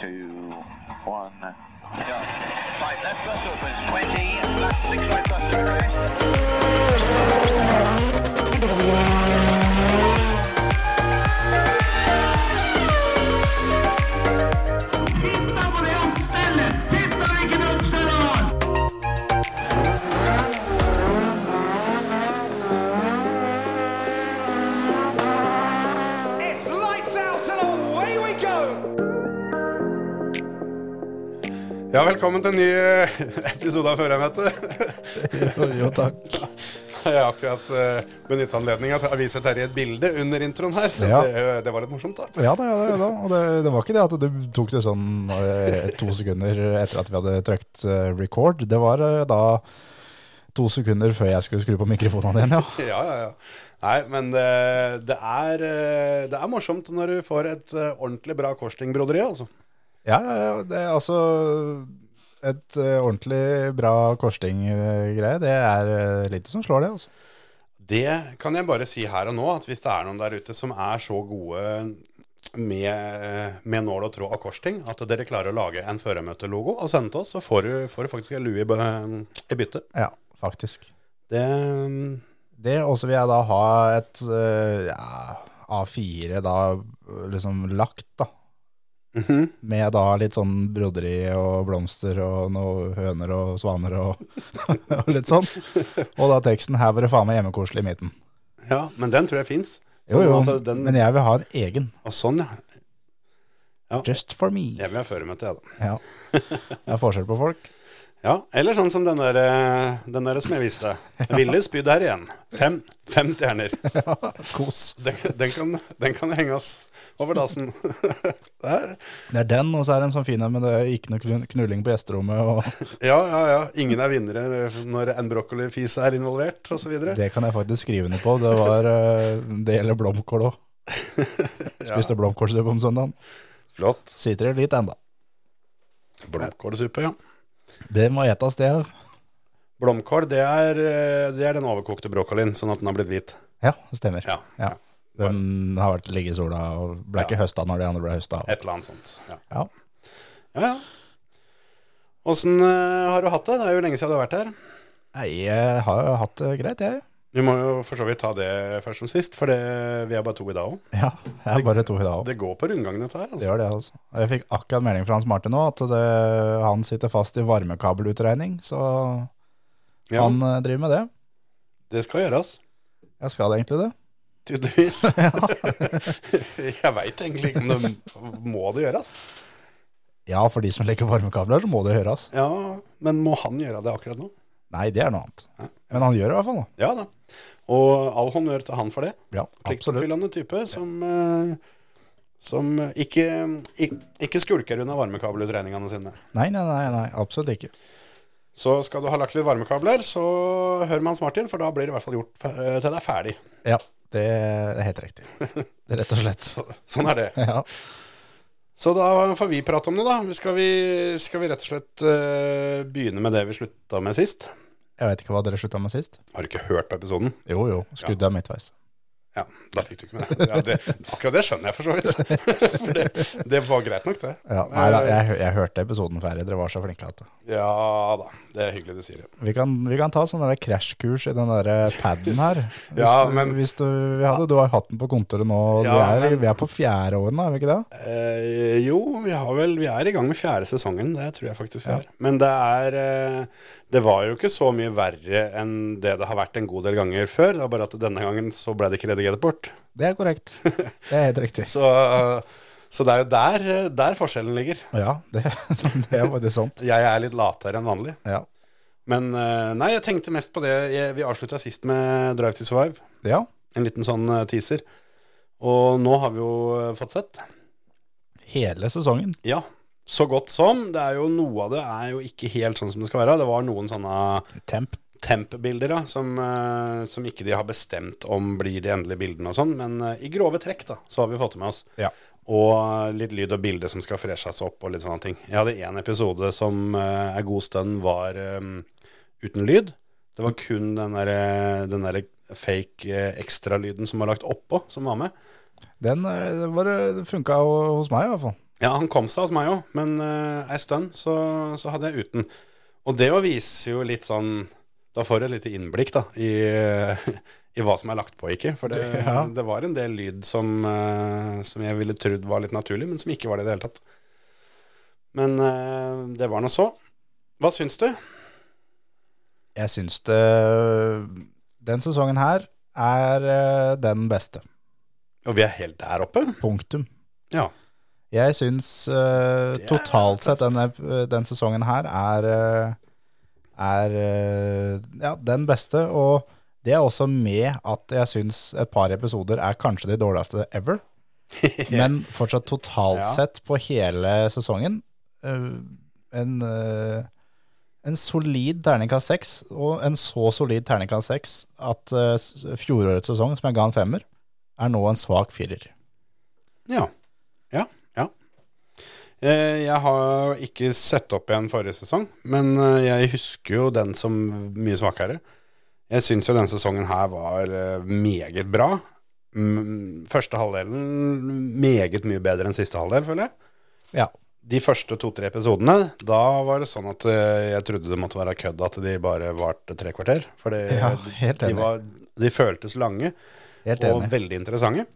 two, one. Go. Right, left bus opens 20, left six right bus to rest. Ja, velkommen til en ny eh, episode av Førermøtet. Jo, jo takk. Jeg har akkurat uh, benytta anledninga til å vise Terje et bilde under introen her. Ja. Det, det var litt morsomt, da. Ja det, det, da. Og det, det var ikke det at du tok det sånn eh, to sekunder etter at vi hadde trykt eh, record. Det var eh, da to sekunder før jeg skulle skru på mikrofonene igjen, ja. Ja, ja, ja. Nei, men det, det, er, eh, det er morsomt når du får et eh, ordentlig bra korsting-broderi, altså. Ja. Det er altså et eh, ordentlig bra korsting-greie. Det er uh, lite som slår det, altså. Det kan jeg bare si her og nå, at hvis det er noen der ute som er så gode med, med nål og tråd av korsting, at dere klarer å lage en førermøtelogo og sende til oss, så får du, får du faktisk en lue i, i bytte. Ja, faktisk. Det Det også vil jeg da ha et eh, ja, A4 da liksom lagt, da. Mhm. Med da litt sånn broderi og blomster og noe høner og svaner og, og litt sånn. Og da teksten 'Her var det faen meg hjemmekoselig' i midten. Ja, men den tror jeg fins. Jo, jo, altså, den, men jeg vil ha en egen. og sånn, ja. Just for me. Jeg vil ha føremøte, jeg, da. Ja. Det er forskjell på folk. Ja, eller sånn som den der, eh, den der som jeg viste. Ville spydd her igjen. Fem, fem stjerner. Kos. Den, den, kan, den kan henges over dassen. Der. Det er den, og så er det en sånn fin en med det ikke noe knulling på gjesterommet. Og Ja, ja, ja. Ingen er vinnere når en brokkolifis er involvert, osv. det kan jeg faktisk skrive ned på. Det, var, eh, det gjelder blomkål òg. Spiste blomkålsuppe om søndagen. Flott. Sitter det litt enda. Blomkålsuppe, ja. Det må etes, det. Blomkål, det er, eh, det er den overkokte brokkolien, sånn at den har blitt hvit. Ja, det stemmer. Ja, Ja. Den har vært ligget i sola og ble ikke høsta når de andre ble høsta. Et eller annet sånt. Ja, Ja. ja. ja. Åssen eh, har du hatt det? Det er jo lenge siden du har vært her. Nei, jeg har jo hatt det greit, jeg. Vi må jo for så vidt ta det først som sist, for det, vi er bare to i dag òg. Ja, jeg er bare to i dag òg. Det går på rundgang, dette her. Altså. Det gjør det, altså. Jeg fikk akkurat melding fra Hans Martin nå at det, han sitter fast i varmekabelutregning, så Ja, han eh, driver med det. det skal gjøres. Jeg skal egentlig det. Tydeligvis. jeg veit egentlig ikke om det må det gjøres. Ja, for de som legger varmekabler, så må det gjøres. Ja, men må han gjøre det akkurat nå? Nei, det er noe annet. Men han gjør det i hvert fall nå. Ja da. Og all honnør til han for det. Ja. Pliktoppfyllende type som, eh, som ikke, ikke, ikke skulker unna varmekabelutregningene sine. Nei, nei, nei, nei, absolutt ikke. Så skal du ha lagt litt varmekabler, så hør med Hans Martin, for da blir det i hvert fall gjort eh, til det er ferdig. Ja, det er helt riktig. Det er rett og slett. Så, sånn er det. Ja. Så da får vi prate om det, da. Skal vi, skal vi rett og slett uh, begynne med det vi slutta med sist? Jeg vet ikke hva dere slutta med sist. Har du ikke hørt på episoden? Jo, jo. Skuddet ja. midtveis. Ja, da fikk du ikke med det. Ja, det akkurat det skjønner jeg for så vidt. For det, det var greit nok, det. Ja, nei da, jeg, jeg hørte episoden ferdig. Dere var så flinke. At det. Ja da, det er hyggelig du sier det. vi, kan, vi kan ta sånn krasjkurs i den der paden her. Hvis, Ja, men- hvis du, vi hadde, du har hatt den på kontoret nå. Ja, vi, er, men- vi er på fjerde året nå, er vi ikke det? Eh, jo, vi, har vel, vi er i gang med fjerde sesongen, det tror jeg faktisk vi er. Men det er eh, Det var jo ikke så mye verre enn det det har vært en god del ganger før. Det var bare at denne gangen så ble det ikke redigert bort. Det er korrekt. Det er helt riktig. Så, så det er jo der, der forskjellen ligger. Ja, det, det er faktisk sant. Jeg er litt latere enn vanlig. Ja. Men eh, nei, jeg tenkte mest på det jeg, Vi avslutta sist med Drive to Survive. ja. En liten sånn eh, teaser. Og nå har vi jo eh, fått sett. Hele sesongen. Ja, så godt som. Det er jo Noe av det er jo ikke helt sånn som det skal være. Det var noen sånne Temp. temp-bilder da, som, eh, som ikke de har bestemt om blir de endelige bildene og sånn. Men eh, i grove trekk da, så har vi fått det med oss. Ja. Og litt lyd og bilde som skal freshes opp og litt sånne ting. Jeg hadde en episode som uh, er god stund var eh, uten lyd. Det var kun den der, eh, den der fake uh, ekstralyden som var lagt oppå, som var med. Den eh, var- det funka jo hos meg, i hvert fall. Ja, han kom seg hos meg òg, men uh, ei stund så, så hadde jeg uten. Og det å vise jo litt sånn Da får du et lite innblikk da i, i hva som er lagt på, ikke. For det, Ja. det var en del lyd som, uh, som jeg ville trodd var litt naturlig, men som ikke var det i det hele tatt. Men uh, det var nå så. Hva syns du? Jeg syns det Den sesongen her er den beste. Og vi er helt der oppe. Punktum. Ja. Jeg syns uh, totalt sett denne, den sesongen her er, eh, er eh, ja, den beste. Og det er også med at jeg syns et par episoder er kanskje de dårligste ever. Men fortsatt totalt Ja. sett på hele sesongen eh, en, eh, en solid terningkast seks, og en så solid terningkast seks at eh, fjorårets sesong, som jeg ga en femmer, er nå en svak firer. Ja. Ja. Eh, Jeg har ikke sett opp igjen forrige sesong, men eh, jeg husker jo den som mye svakere. Jeg syns jo denne sesongen her var eh, meget bra. Første halvdelen meget mye bedre enn siste halvdel, føler jeg. Ja. De første to-tre episodene, da var det sånn at jeg trodde det måtte være kødd at de bare varte tre kvarter. For Ja, de, var, de føltes lange og veldig interessante.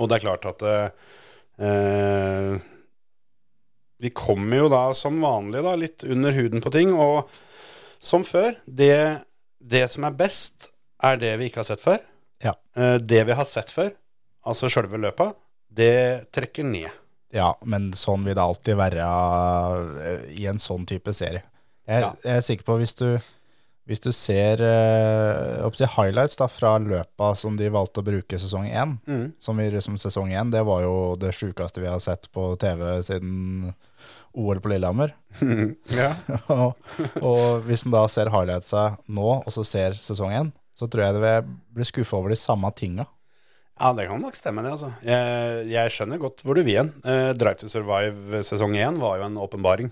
Og det er klart at eh, Vi kommer jo da som vanlig da litt under huden på ting. Og som før, det, det som er best, er det vi ikke har sett før. Ja. Eh, det vi har sett før, altså sjølve løpet, det trekker ned. Ja, men sånn vil det alltid være eh, i en sånn type serie. Jeg, Ja. jeg er sikker på hvis du, hvis du ser eh, si highlights da, fra løpa som de valgte å bruke sesong én, som, vi, som sesong én, det var jo det sjukeste vi har sett på TV siden OL på Lillehammer. Ja. og, og hvis en da ser highlightsa nå, og så ser sesong én, så tror jeg det vil bli skuffa over de samme tinga. Ja, det kan nok stemme, det. altså. Jeg, jeg skjønner godt hvor du vil hen. Uh, Drive to Survive sesong én var jo en åpenbaring.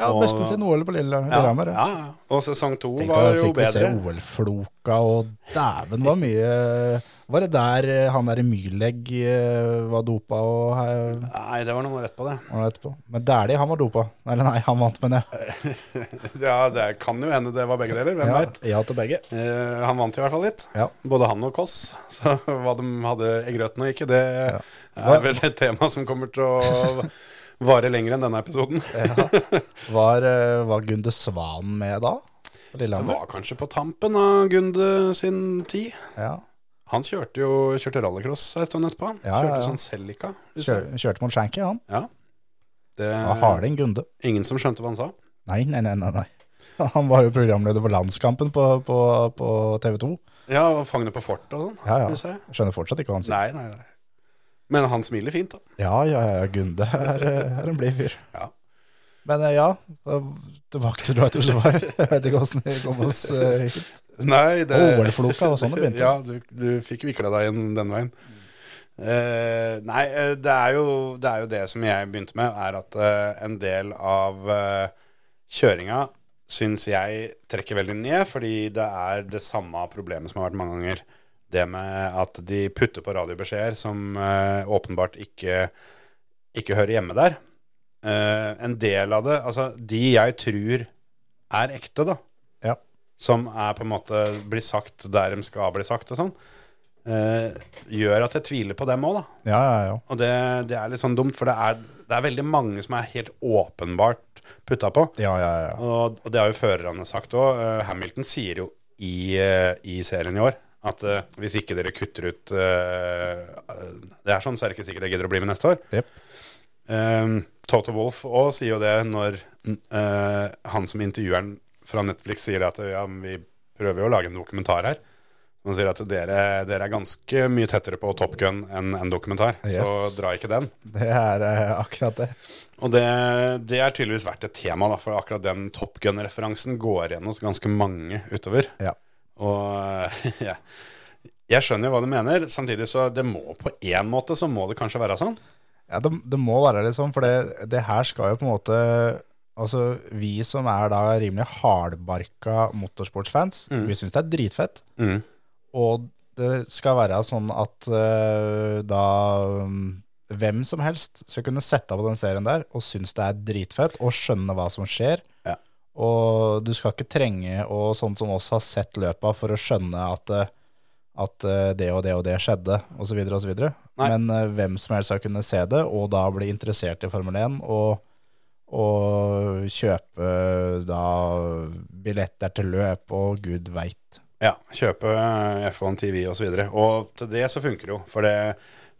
Ja, beste siden OL på Lille- Lillehammer. ja, ja. Og sesong to Tenk var da jo fikk vi se. OL-floka, og dæven var mye Var det der eh, han der i Myrlegg eh, var dopa og Nei, det var noe rett på det. Rett på. Men Dæhlie, han var dopa. Eller nei, han vant, men det. Ja, det kan jo hende det var begge deler. Hvem Ja, veit. ja til begge. Eh, han vant i hvert fall litt. Ja. Både han og Koss. Så hva de hadde i grøten og ikke, det er vel et tema som kommer til å vare lenger enn denne episoden. Var, eh, var Gunde Svan med da? På Det var kanskje på tampen av Gunde sin tid. Ja. Han kjørte jo kjørte rallycross en stund etterpå. Han. ja, Kjørte ja. sånn Celica. Kjør, kjørte mot Shanky, han. Ja. Det var Harding Gunde. Ingen som skjønte hva han sa. Nei, nei, nei, nei, nei. Han var jo programleder på Landskampen på, på, på TV 2. Ja, og Fangene på fortet og sånn. Ja, ja. skjønner fortsatt ikke hva han sier. Nei, nei, nei. Men han smiler fint, da. Ja, ja, ja, Gunde er, er en blid fyr. Ja. Men eh, ja, tilbake til Drive to Survive. Jeg vet ikke hvordan vi kom oss eh, hit. Nei, det OL-floka og sånn det begynte. Ja, du, du fikk vikla deg inn den veien. Uh, nei, eh, det er, jo, det er jo det som jeg begynte med, er at uh, en del av uh, kjøringa syns jeg trekker veldig ned, fordi det er det samme problemet som har vært mange ganger. Det med at de putter på radiobeskjeder som eh, åpenbart ikke, ikke hører hjemme der. Eh, en del av det, altså de jeg tror er ekte, da, Ja. som er på en måte blir sagt der de skal bli sagt og sånn, eh, gjør at jeg tviler på dem òg, da. Ja, ja, ja. Og det, det er litt sånn dumt, for det er, det er veldig mange som er helt åpenbart putta på. Ja, ja, ja. Og, og det har jo førerne sagt òg. Hamilton sier jo i, eh, i serien i år at uh, hvis ikke dere kutter ut uh, Det er sånn, så er det ikke sikkert jeg gidder å bli med neste år. Yep. Um, Toto Wolff òg sier jo det når uh, han som intervjueren fra Netflix sier at ja, vi prøver jo å lage en dokumentar her. Han sier at dere, dere er ganske mye tettere på Top Gun enn en dokumentar, så dra ikke den. Det er akkurat det. Og det, det er tydeligvis vært et tema, da, for akkurat den Top Gun-referansen går igjen hos ganske mange utover. Ja. Og ja, jeg skjønner jo hva du mener, samtidig så det må på én måte så må det kanskje være sånn. Ja, det, det må være litt sånn, for det, det her skal jo på en måte Altså, vi som er da rimelig hardbarka motorsportsfans, vi syns det er dritfett. Og det skal være sånn at uh, da um, hvem som helst skal kunne sette på den serien der og synes det er dritfett og skjønne hva som skjer. Ja. Og du skal ikke trenge, og sånn som oss har sett løpa, for å skjønne at, eh, at eh, det og det og det skjedde, osv. osv. Men uh, hvem som helst skal kunne se det, og da bli interessert i Formel 1. og og kjøpe da billetter til løp og gud veit. Ja, kjøpe F1 TV osv. Og, så og til det så funker det jo. For det,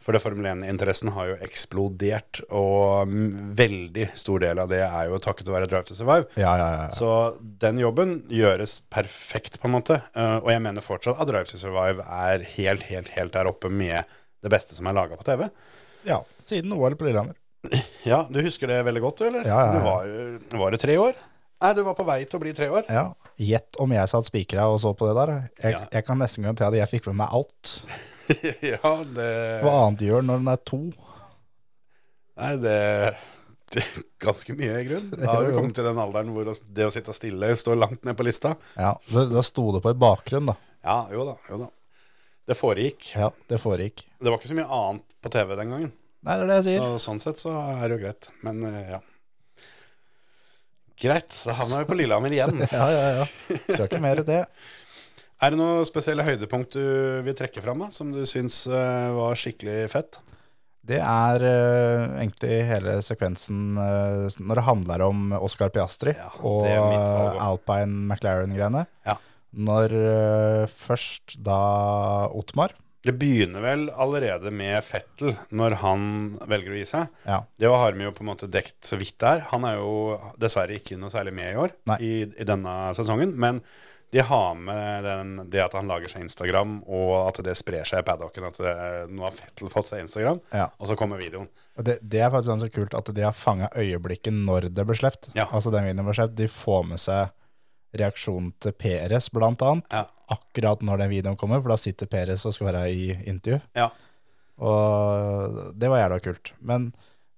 for det Formel 1-interessen har jo eksplodert. Og veldig stor del av det er jo takket være Drive to Survive. Ja, ja, ja. Så den jobben gjøres perfekt, på en måte. Eh, og jeg mener fortsatt at Drive to Survive er helt, helt, helt der oppe med det beste som er laga på TV. ja siden OL på Lillehammer. Ja, du husker det veldig godt, du, eller? Ja, ja, ja. Du var, jo- var det tre år? Nei, du var på vei til å bli tre år. Ja, Gjett om jeg satt spikra og så på det der. Jeg, Ja. jeg kan nesten garantere at jeg fikk med meg alt. ja, det Hva annet gjør når den er to? Nei, det, det er ganske mye, i grunn. Da har du kommet til den alderen hvor det å sitte stille står langt ned på lista. Ja, så Da sto det på i bakgrunn, da. Ja, jo da, jo da. Det foregikk. Ja, Det foregikk. Det var ikke så mye annet på TV den gangen. Nei, det er det jeg sier. Så sånn sett så er det jo greit. Men eh, ja. Greit, da havna vi på Lillehammer igjen. Ja, ja, ja. Skal ikke mer i det. Er det noen spesielle høydepunkt du vil trekke fram, da, som du syns eh, var skikkelig fett? Det er uh, egentlig hele sekvensen uh, når det handler om Oscar Piastri Ja, og. Alpine McLaren-greiene. Ja. Når uh, først da Otmar Det begynner vel allerede med Fettel, når han velger å gi seg. Ja, Det har vi jo på en måte dekt så vidt der. Han er jo dessverre ikke noe særlig med i år, i, i denne sesongen. Men de har med den, det at han lager seg Instagram, og at det sprer seg i paddocken. At det, nå har Fettel fått seg Instagram, Ja. og så kommer videoen. Det, det er faktisk ganske kult at de har fanga øyeblikket når det ble sluppet. Ja. Altså den videoen ble sluppet. De får med seg reaksjonen til Peres, blant annet. Ja. Akkurat når den videoen kommer, for da sitter Peres og skal være i intervju. Ja. Og det var jævla kult. Men,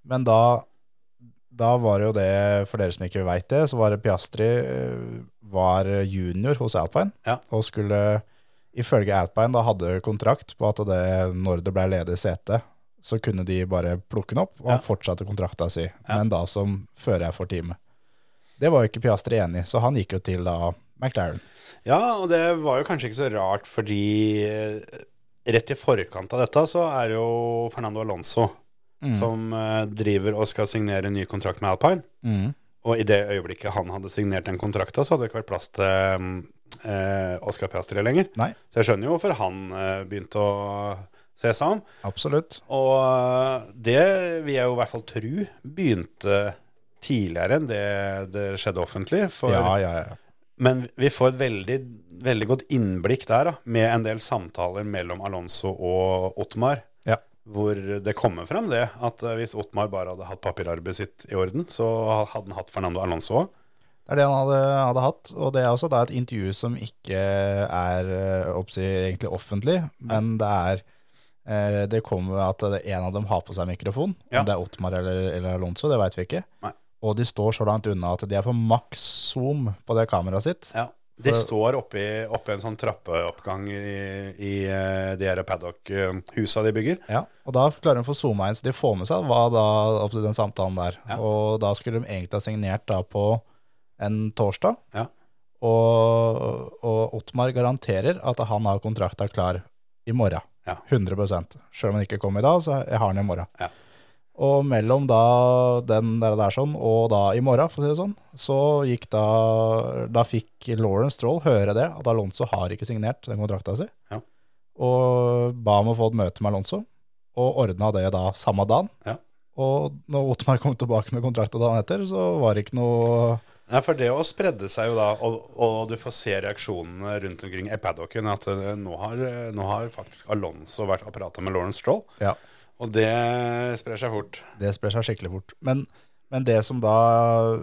men da, da var det jo det, for dere som ikke veit det, så var det Piastri eh, var junior hos Alpine. Ja. Og skulle, ifølge Alpine, da hadde kontrakt på at det, når det ble ledig sete, så kunne de bare plukke den opp, og Ja. han fortsatte kontrakta si. Men da som fører for teamet. Det var jo ikke Piastri enig i, så han gikk jo til da McLaren. Ja, og det var jo kanskje ikke så rart, fordi eh, rett i forkant av dette så er det jo Fernando Alonso som eh, driver og skal signere en ny kontrakt med Alpine. Mm. Og i det øyeblikket han hadde signert den kontrakta, så hadde det ikke vært plass til eh, Oscar Piastri lenger. Nei, Så jeg skjønner jo hvorfor han eh, begynte å se seg om. absolutt. Og eh, det vil jeg jo i hvert fall tro begynte tidligere enn det det skjedde offentlig. For, Ja, ja, ja. Men vi får et veldig, veldig godt innblikk der, da, med en del samtaler mellom Alonso og Otmar. Hvor det kommer frem det at eh, hvis Otmar bare hadde hatt papirarbeidet sitt i orden, så hadde han hatt Fernando Alonso òg. Det er det han hadde, hadde hatt, og det er også da et intervju som ikke er eh, oppsi, egentlig offentlig, men det er eh, Det kommer at en av dem har på seg mikrofon. Ja. Om det er Otmar eller, eller Alonso, det veit vi ikke. Nei. Og de står så langt unna at de er på maks zoom på det kameraet sitt. Ja. De For- står oppi, oppi en sånn trappeoppgang i, i eh, de her paddock-husa de bygger. Ja, og da klarer de å få zooma inn, så de får med seg hva da, opp til den samtalen der. Ja. Og da skulle de egentlig ha signert da på en torsdag. Ja. Og, og Ottmar garanterer at han har kontrakta klar i morgen. Ja. 100% Selv om han ikke kom i dag, så jeg har han i morgen. Ja. Og mellom da den der, der sånn, og da i morgen, for å si det sånn, så gikk da Da fikk Lauren Stroll høre det, at Alonso har ikke signert den kontrakta si. Ja. Og ba om å få et møte med Alonso, og ordna det da samme dagen. Ja. Og når Otmar kom tilbake med kontrakta dagen etter, så var det ikke noe Ja, for det å spredde seg jo da, og, og du får se reaksjonene rundt omkring i paddocken, at eh, nå har, nå har faktisk Alonso vært og prata med Lauren Stroll, Ja, og det sprer seg fort. det sprer seg skikkelig fort. Men, men det som da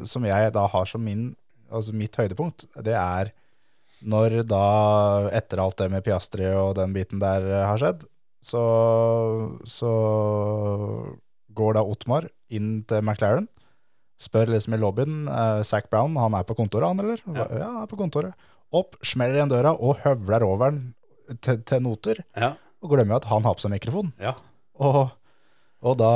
Som jeg da har som min Altså mitt høydepunkt, det er når da, etter alt det med Piastri og den biten der eh, har skjedd, så, så går da Otmar inn til McLaren, spør liksom i lobbyen, eh, Zac Brown, han er på kontoret han, eller? Ja. Ja, han er på kontoret. Opp, smeller igjen døra og høvler over den til, til noter, Ja, og glemmer at han har på seg mikrofon. ja. Og, Og da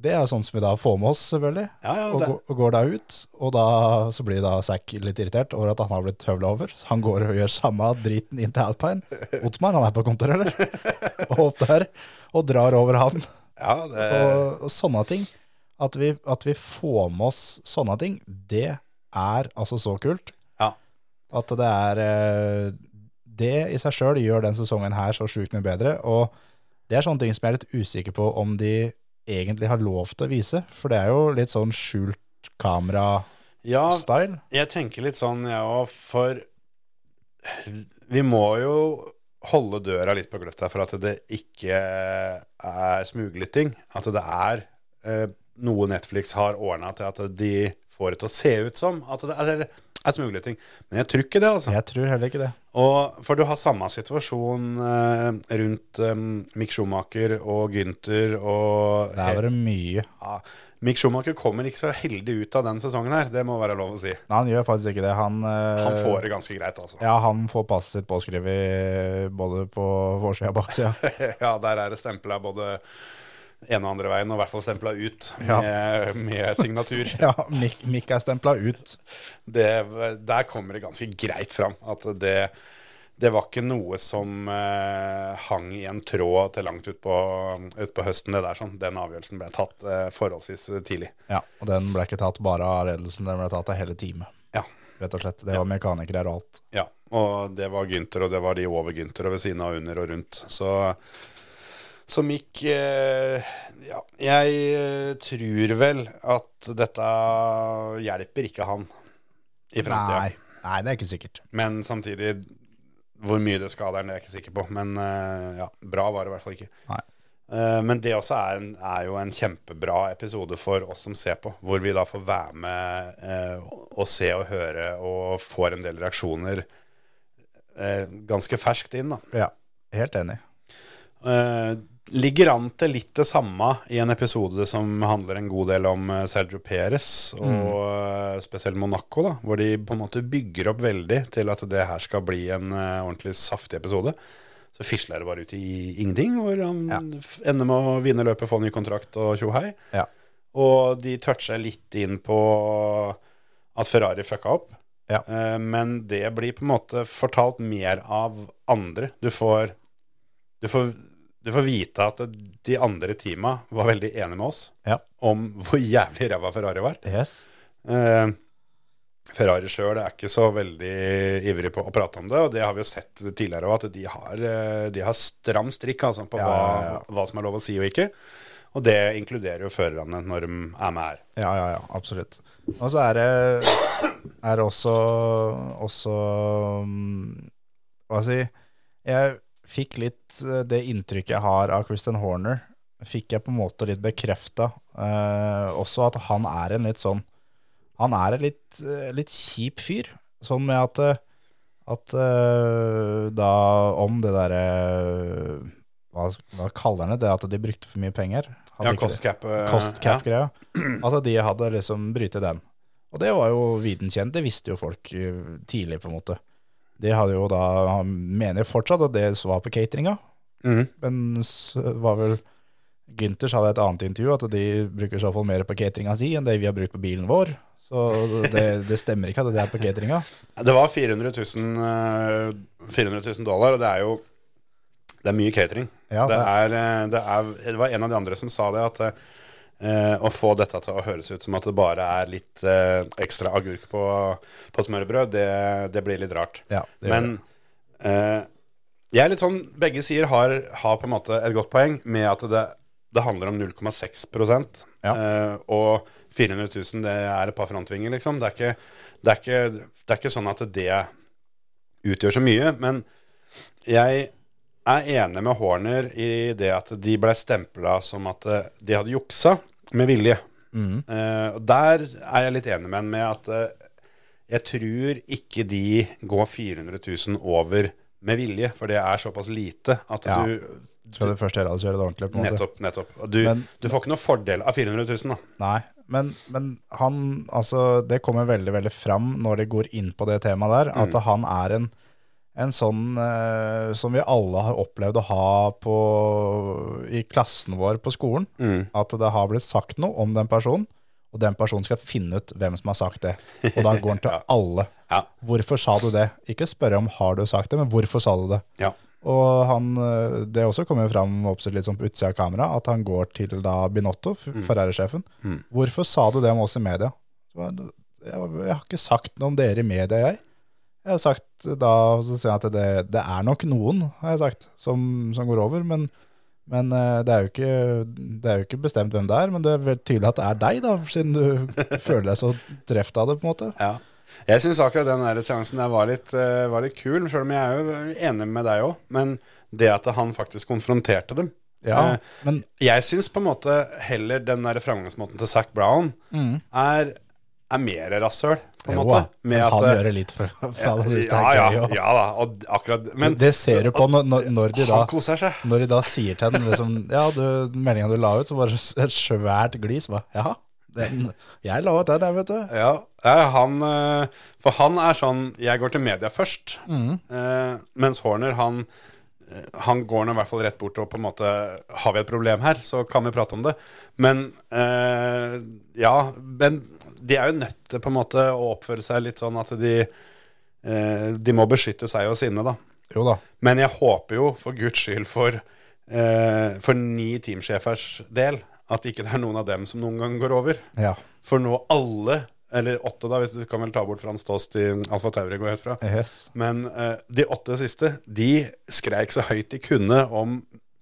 Det er sånn som vi da får med oss, selvfølgelig. Ja, ja, og, går, og går da ut, og da så blir da Zack litt irritert over at han har blitt høvla over. Så han går og gjør samme driten inn til Alpine. Otmar, han er på kontoret, eller? Og opp der, og drar over han. ja, det, Og, og sånne ting. At vi, at vi får med oss sånne ting, det er altså så kult. Ja. At det er eh, Det i seg sjøl gjør den sesongen her så sjukt mye bedre. Og det er sånne ting som jeg er litt usikker på om de egentlig har lov til å vise. For det er jo litt sånn skjult kamera-style. ja, jeg tenker litt sånn, jeg òg, for vi må jo holde døra litt på gløtt her for at det ikke er smuglytting. At det er eh, noe Netflix har ordna til at de får det til å se ut som at det er, er smuglytting. Men jeg tror ikke det, altså. Jeg tror heller ikke det. Og, for du har samme situasjon eh, rundt eh, Mick Schumacher og Gynter og Der var det mye. ja, Mick Schumacher kommer ikke så heldig ut av den sesongen her, det må være lov å si. Nei, han gjør faktisk ikke det. Han, eh, Han får det ganske greit, altså. Ja, han får passet sitt påskrevet både på forsida og baksida. Ja, der er det stempla både ene og andre veien, og i hvert fall stempla ut Ja. med, med signatur. Ja, Mikk, Mick er stempla ut. Det, der kommer det ganske greit fram at det, det var ikke noe som eh, hang i en tråd til langt utpå ut på høsten. det der sånn. Den avgjørelsen ble tatt eh, forholdsvis tidlig. Ja, og den ble ikke tatt bare av ledelsen, den ble tatt av hele teamet. Ja. Rett og slett. Det var mekanikere og alt. Ja, og det var Gynter, og det var de over Gynter, og ved siden av, under og rundt. Så, så Mick eh, Ja, jeg eh, tror vel at dette hjelper ikke han i framtida. Nei, nei, det er ikke sikkert. Men samtidig, hvor mye det skader, det er jeg ikke sikker på. Men eh, ja, bra var det i hvert fall ikke. Nei. Men det også er, en, er jo en kjempebra episode for oss som ser på, hvor vi da får være med eh, og se og høre og får en del reaksjoner eh, ganske ferskt inn. da. Ja, helt enig. Eh, ligger an til litt det samme i en episode som handler en god del om eh, Sergio Perez, og mm. spesielt Monaco, da, hvor de på en måte bygger opp veldig til at det her skal bli en eh, ordentlig saftig episode. Så fisler det bare ut i ingenting, hvor han Ja. ender med å vinne løpet, få ny kontrakt og tjohei. Ja. Og de toucher litt inn på at Ferrari fucka opp. Ja. Eh, Men det blir på en måte fortalt mer av andre. Du får, du får, du får vite at de andre teama var veldig enige med oss Ja. om hvor jævlig ræva Ferrari var. Yes. Eh, Ferrari sjøl er ikke så veldig ivrig på å prate om det, og det har vi jo sett tidligere òg, at de har, eh, de har stram strikk altså, på Ja, hva, ja, ja. hva som er lov å si og ikke. Og det inkluderer jo førerne når de er med her. Ja, ja, ja, absolutt. Og så er det, er det også, også mm, Hva skal jeg si Jeg fikk litt eh, det inntrykket jeg har av Christian Horner, fikk jeg på en måte litt bekrefta. Eh, også at han er en litt sånn Han er en litt, eh, litt kjip fyr. Sånn med at eh, at da om det derre hva, hva kaller han det? Det at de brukte for mye penger? Ja, det? cost ja. Altså. De hadde liksom brytet den. Og det var jo viten kjent, det visste jo folk tidlig, på en måte. De hadde jo da, Han mener fortsatt at det var på cateringa. Mhm. men var vel Gynters hadde et annet intervju, at de bruker i så fall mer på cateringa si enn det vi har brukt på bilen vår. Så det, det stemmer ikke at det er på cateringa. Det var 400 000, eh, 400 000 dollar, og det er jo det er mye catering. Ja, det, det- er, eh, det, er, det var en av de andre som sa det, at eh, å få dette til å høres ut som at det bare er litt eh, ekstra agurk på, på smørbrød, det, det blir litt rart. Ja, Men eh, jeg er litt sånn Begge sider har, har på en måte et godt poeng med at det, det handler om 0,6 Ja. eh, Og 400 000, det er et par frontvinger, liksom. Det er, ikke, det, er ikke, det er ikke sånn at det utgjør så mye. Men jeg er enig med Horner i det at de ble stempla som at eh, de hadde juksa med vilje. Mm. Uh, og der er jeg litt enig med ham med at uh, jeg tror ikke de går 400 000 over med vilje, for det er såpass lite at Ja. du Skal du først gjøre det, så gjør det ordentlig. på en måte. Nettopp. nettopp. Du, Men- du får ikke noe fordel av 400 000, da. Nei, men, men han, altså, det kommer veldig, veldig fram når de går inn på det temaet der, at han er en, en sånn eh, som vi alle har opplevd å ha på, i klassen vår på skolen. Mm. At det har blitt sagt noe om den personen, og den personen skal finne ut hvem som har sagt det. Og da går den til alle. Ja. Hvorfor sa du det? Ikke spørre om har du sagt det, men hvorfor sa du det? Ja. Og han, eh, det også kommer fram litt sånn på utsida av kamera, at han går til da Binotto, mm. Ferrari-sjefen. Mm. Hvorfor sa du det om oss i media? Så Jeg, jeg har ikke sagt noe om dere i media, jeg. Jeg har sagt da, så sier jeg at det, det er nok noen, har jeg sagt, som, som går over, men, men eh, det, er ikke, det er jo ikke bestemt hvem det er, men det er tydelig at det er deg da, siden du føler deg så treft av det på en måte. Ja. Jeg syns akkurat den der seansen der var litt, eh, var litt kul, selv om jeg er jo enig med deg òg. Men det at han faktisk konfronterte dem Ja, Eh, men Jeg syns på en måte heller den der framgangsmåten til Zac Brown er, er mer rasshøl, på en jo, måte. Med han at, gjør det litt for, for alle synes det ja, er ja, gøy. og- ja da, og akkurat Men det ser du på når, når, de da han koser seg. Når de da sier til henne liksom, Ja, du, meldinga du la ut, så var det et svært glis. Bare, Ja, den, jeg la ut den, jeg, vet du. Ja, ja, han eh, For han er sånn Jeg går til media først. Mm. Eh, mens Horner, han eh, han går nå i hvert fall rett bort og på en måte Har vi et problem her, så kan vi prate om det. Men eh, Ja, men de er jo nødt til på en måte å oppføre seg litt sånn at de eh, De må beskytte seg og sinne, da. Jo da. Men jeg håper jo for guds skyld for, eh, for ni teamsjefers del at ikke det er noen av dem som noen gang går over. Ja. For nå alle, eller åtte da, hvis du kan vel ta bort Frans Tost i Alfa Tauri går helt fra. Yes. Men eh, de åtte siste, de skreik så høyt de kunne om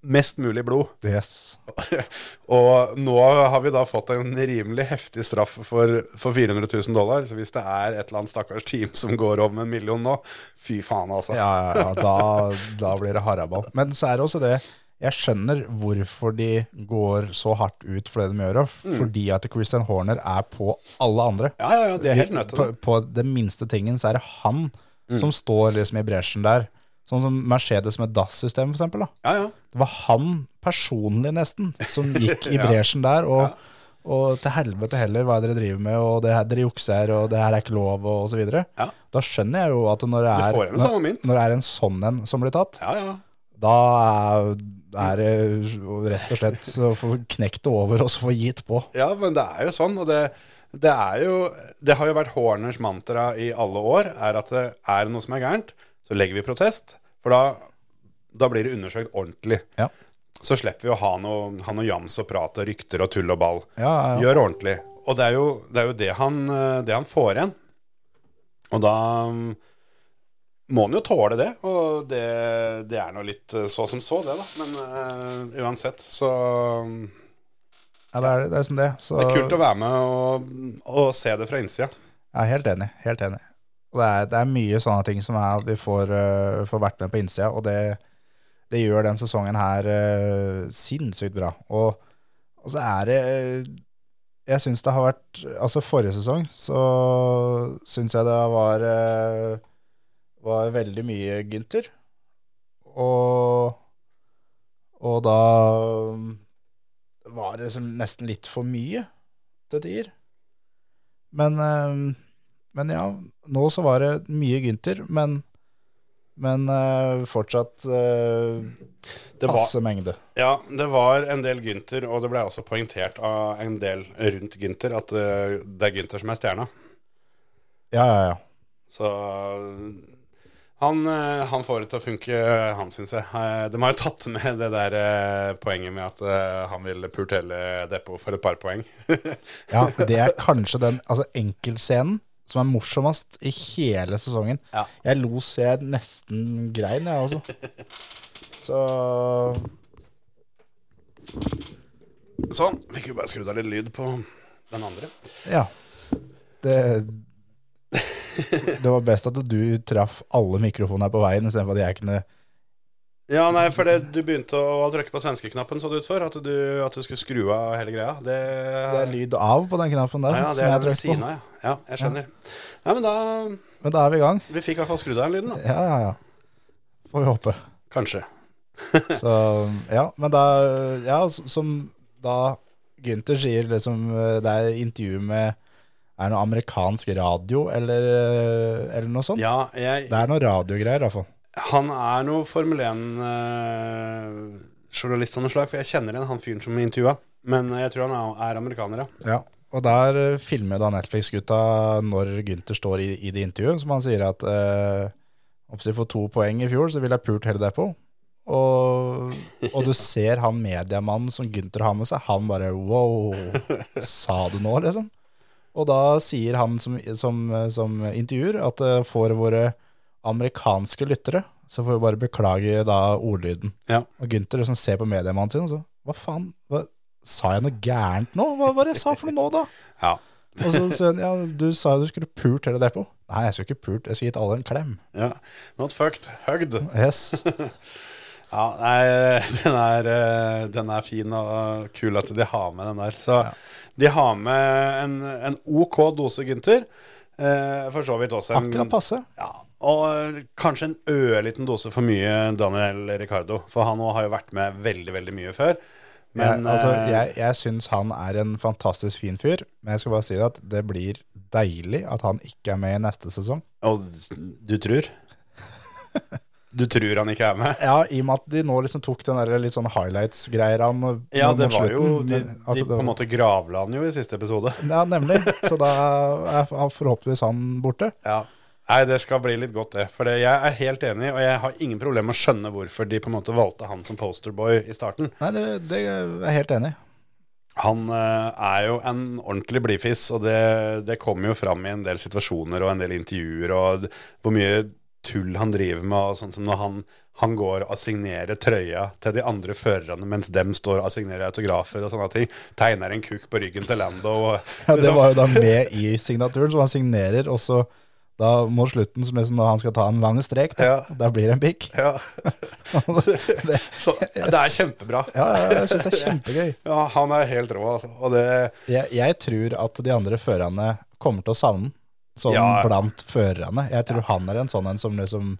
mest mulig blod. yes. Og nå har vi da fått en rimelig heftig straff for, for 400 000 dollar. Så hvis det er et eller annet stakkars team som går om en million nå, fy faen, altså. Ja, ja, ja da, da blir det haraball. Men så er det også det Jeg skjønner hvorfor de går så hardt ut for det de gjør. Mm. Fordi at Christian Horner er på alle andre. Ja, ja, ja, de er helt nødt til på, det. på den minste tingen så er det han som står liksom i bresjen der. Sånn som Mercedes med DAS-system. Da. Ja, ja. Det var han personlig, nesten, som gikk i Ja. bresjen der. Og, og til helvete heller hva er dere driver med, og det her dere jukser, og det her er ikke lov, og osv. Ja. Da skjønner jeg jo at når det er, mynt. når, når det er en sånn en som blir tatt, Ja, ja. da er, er det rett og slett å få knekt det over og så få gitt på. Ja, men det er jo sånn, og det, det jo Det har jo vært Horners mantra i alle år, er at det er noe som er gærent, så legger vi protest. For da, da blir det undersøkt ordentlig. Ja. Så slipper vi å ha noe, ha noe jams og prat og rykter og tull og ball. Ja, ja. Gjør ordentlig. Og det er jo det, er jo det, han, eh, det han får igjen. Og da mm, må han jo tåle det. Og det, det er nå litt eh, så som så, det, da. Men uh, uansett, så mm, Ja, det er, det er sånn det. Så, Det er kult å være med og, og se det fra innsida. Jeg er helt enig. Helt enig. Det er, det er mye sånne ting som er vi får, uh, får vært med på innsida, og det, det gjør den sesongen her uh, sinnssykt bra. Og, og så er det øh, Jeg syns det har vært Altså, forrige sesong så syns jeg det var uh, var veldig mye Gynter. Og, og da var det liksom nesten litt for mye til tider. Men, eh, men ja, nå så var det mye Gynter, men, men uh, fortsatt uh, var, passe mengde. ja, det var en del Gynter, og det ble også poengtert av en del rundt Gynter at uh, det er Gynter som er stjerna. Ja, ja, ja. Så han, han får det til å funke, han syns jeg. De har jo tatt med det der poenget med at han vil purtelle depot for et par poeng. ja det er kanskje den altså enkeltscenen som er morsomst i hele sesongen. Ja. Jeg lo så jeg nesten grein, jeg også. Så Sånn. Fikk jo bare skrudd av litt lyd på den andre. ja. Det Det var best at du traff alle mikrofonene på veien, istedenfor at jeg kunne Ja, nei, for det, du begynte å trykke på svenskeknappen, så det ut for. At du, at du skulle skru av hele greia. Det, Det er lyd av på den knappen der, ja, ja, det er ved siden av, ja. Ja, jeg skjønner. Ja, men da Men da er vi i gang. Vi fikk i hvert fall skrudd av den lyden, da. Ja, ja, ja. Får vi håpe. Kanskje. Så ja, men da Ja, som da Gunther sier liksom eh, Det er intervju med Er det noe amerikansk radio eller, eh, eller noe sånt? Ja, jeg, Det er noe radiogreier, i hvert fall. Han er noe Formel 1-journalist av noe slag, for jeg kjenner igjen han fyren som intervjua. Men jeg tror han er, er amerikaner, ja. Ja, og der eh, filmer da Netflix-gutta når Gunther står i, i det intervjuet, som han sier at eh, for får to poeng i fjor, så vil jeg pult hele det. Og, og du ser han mediemannen som Gunther har med seg, han bare wow, sa du nå, liksom? Og da sier han som, som, som intervjuer at eh, for våre amerikanske lyttere, så får vi bare beklage da ordlyden. Ja. Og Gunther liksom ser på mediemannen sin og så Hva faen? Hva, sa jeg noe gærent nå? Hva var det jeg sa for noe nå, da? ja. Og så sier han ja, du sa jo du skulle pult hele depot. Nei, jeg skulle ikke pult, jeg skulle gitt alle en klem. ja. Not fucked, hugged. Yes. Ja, nei, den er, eh, den er fin og kul at de har med den der. Så de har med en, en OK dose Gunther. Eh, for så vidt også en Akkurat passe. Ja, og kanskje en ørliten dose for mye Daniel Ricardo. For han har jo vært med veldig, veldig mye før. Men jeg, altså, eh, jeg, jeg syns han er en fantastisk fin fyr, men jeg skal bare si at det blir deilig at han ikke er med i neste sesong. Og du tror? Du tror han ikke er med? Ja, i og med at de nå liksom tok den der litt sånn highlights-greier han Ja, det var slutten, jo De, men, altså, de på en måte gravla han jo i siste episode. Ja, nemlig. Så da er forhåpentligvis han borte. Ja. Nei, det skal bli litt godt, det. For jeg er helt enig, og jeg har ingen problem med å skjønne hvorfor de på en måte valgte han som posterboy i starten. Nei, det, det er jeg helt enig i. Han eh, er jo en ordentlig blidfis, og det, det kommer jo fram i en del situasjoner og en del intervjuer, og hvor mye tull han driver med, og sånn som når han, han går og signerer trøya til de andre førerne mens dem står og signerer autografer og sånne ting. Tegner en kuk på ryggen til Lando. Og, Ja, det liksom- var jo da med i signaturen, så han signerer, og så da mot slutten, som liksom når han skal ta en lang strek, da, Ja. da blir det en pikk. ja. det, Så det er kjempebra. ja, ja, jeg syns det er kjempegøy. Ja, han er helt rå, altså. Og det Jeg, jeg tror at de andre førerne kommer til å savne den, sånn Ja. blant førerne. Jeg tror han er en sånn en som liksom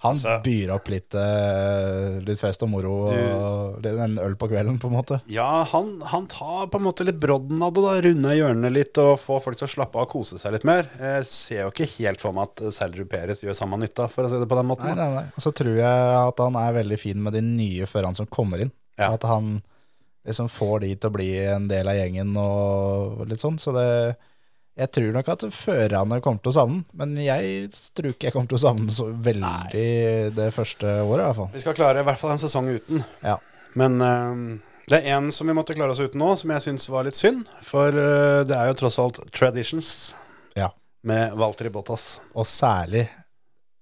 Han Altså- byr opp litt, eh, litt fest og moro og litt- en øl på kvelden, på en måte. Ja, han, han tar på en måte litt brodden av det, da. Runder hjørnet litt og får folk til å slappe av og kose seg litt mer. Jeg ser jo ikke helt for meg at Sergio Peres gjør samme nytta, for å si det på den måten. Nei, nei, nei. Og så tror jeg at han er veldig fin med de nye førerne som kommer inn. Ja. At han liksom får de til å bli en del av gjengen og litt sånn. Så det Jeg tror nok at førerne kommer til å savne den, men jeg tror ikke jeg kommer til å savne den så veldig det første året, i hvert fall. Vi skal klare i hvert fall en sesong uten. Ja. Men uh, det er én som vi måtte klare oss uten nå, som jeg syns var litt synd. For uh, det er jo tross alt traditions ja. med Walter Bottas. Og særlig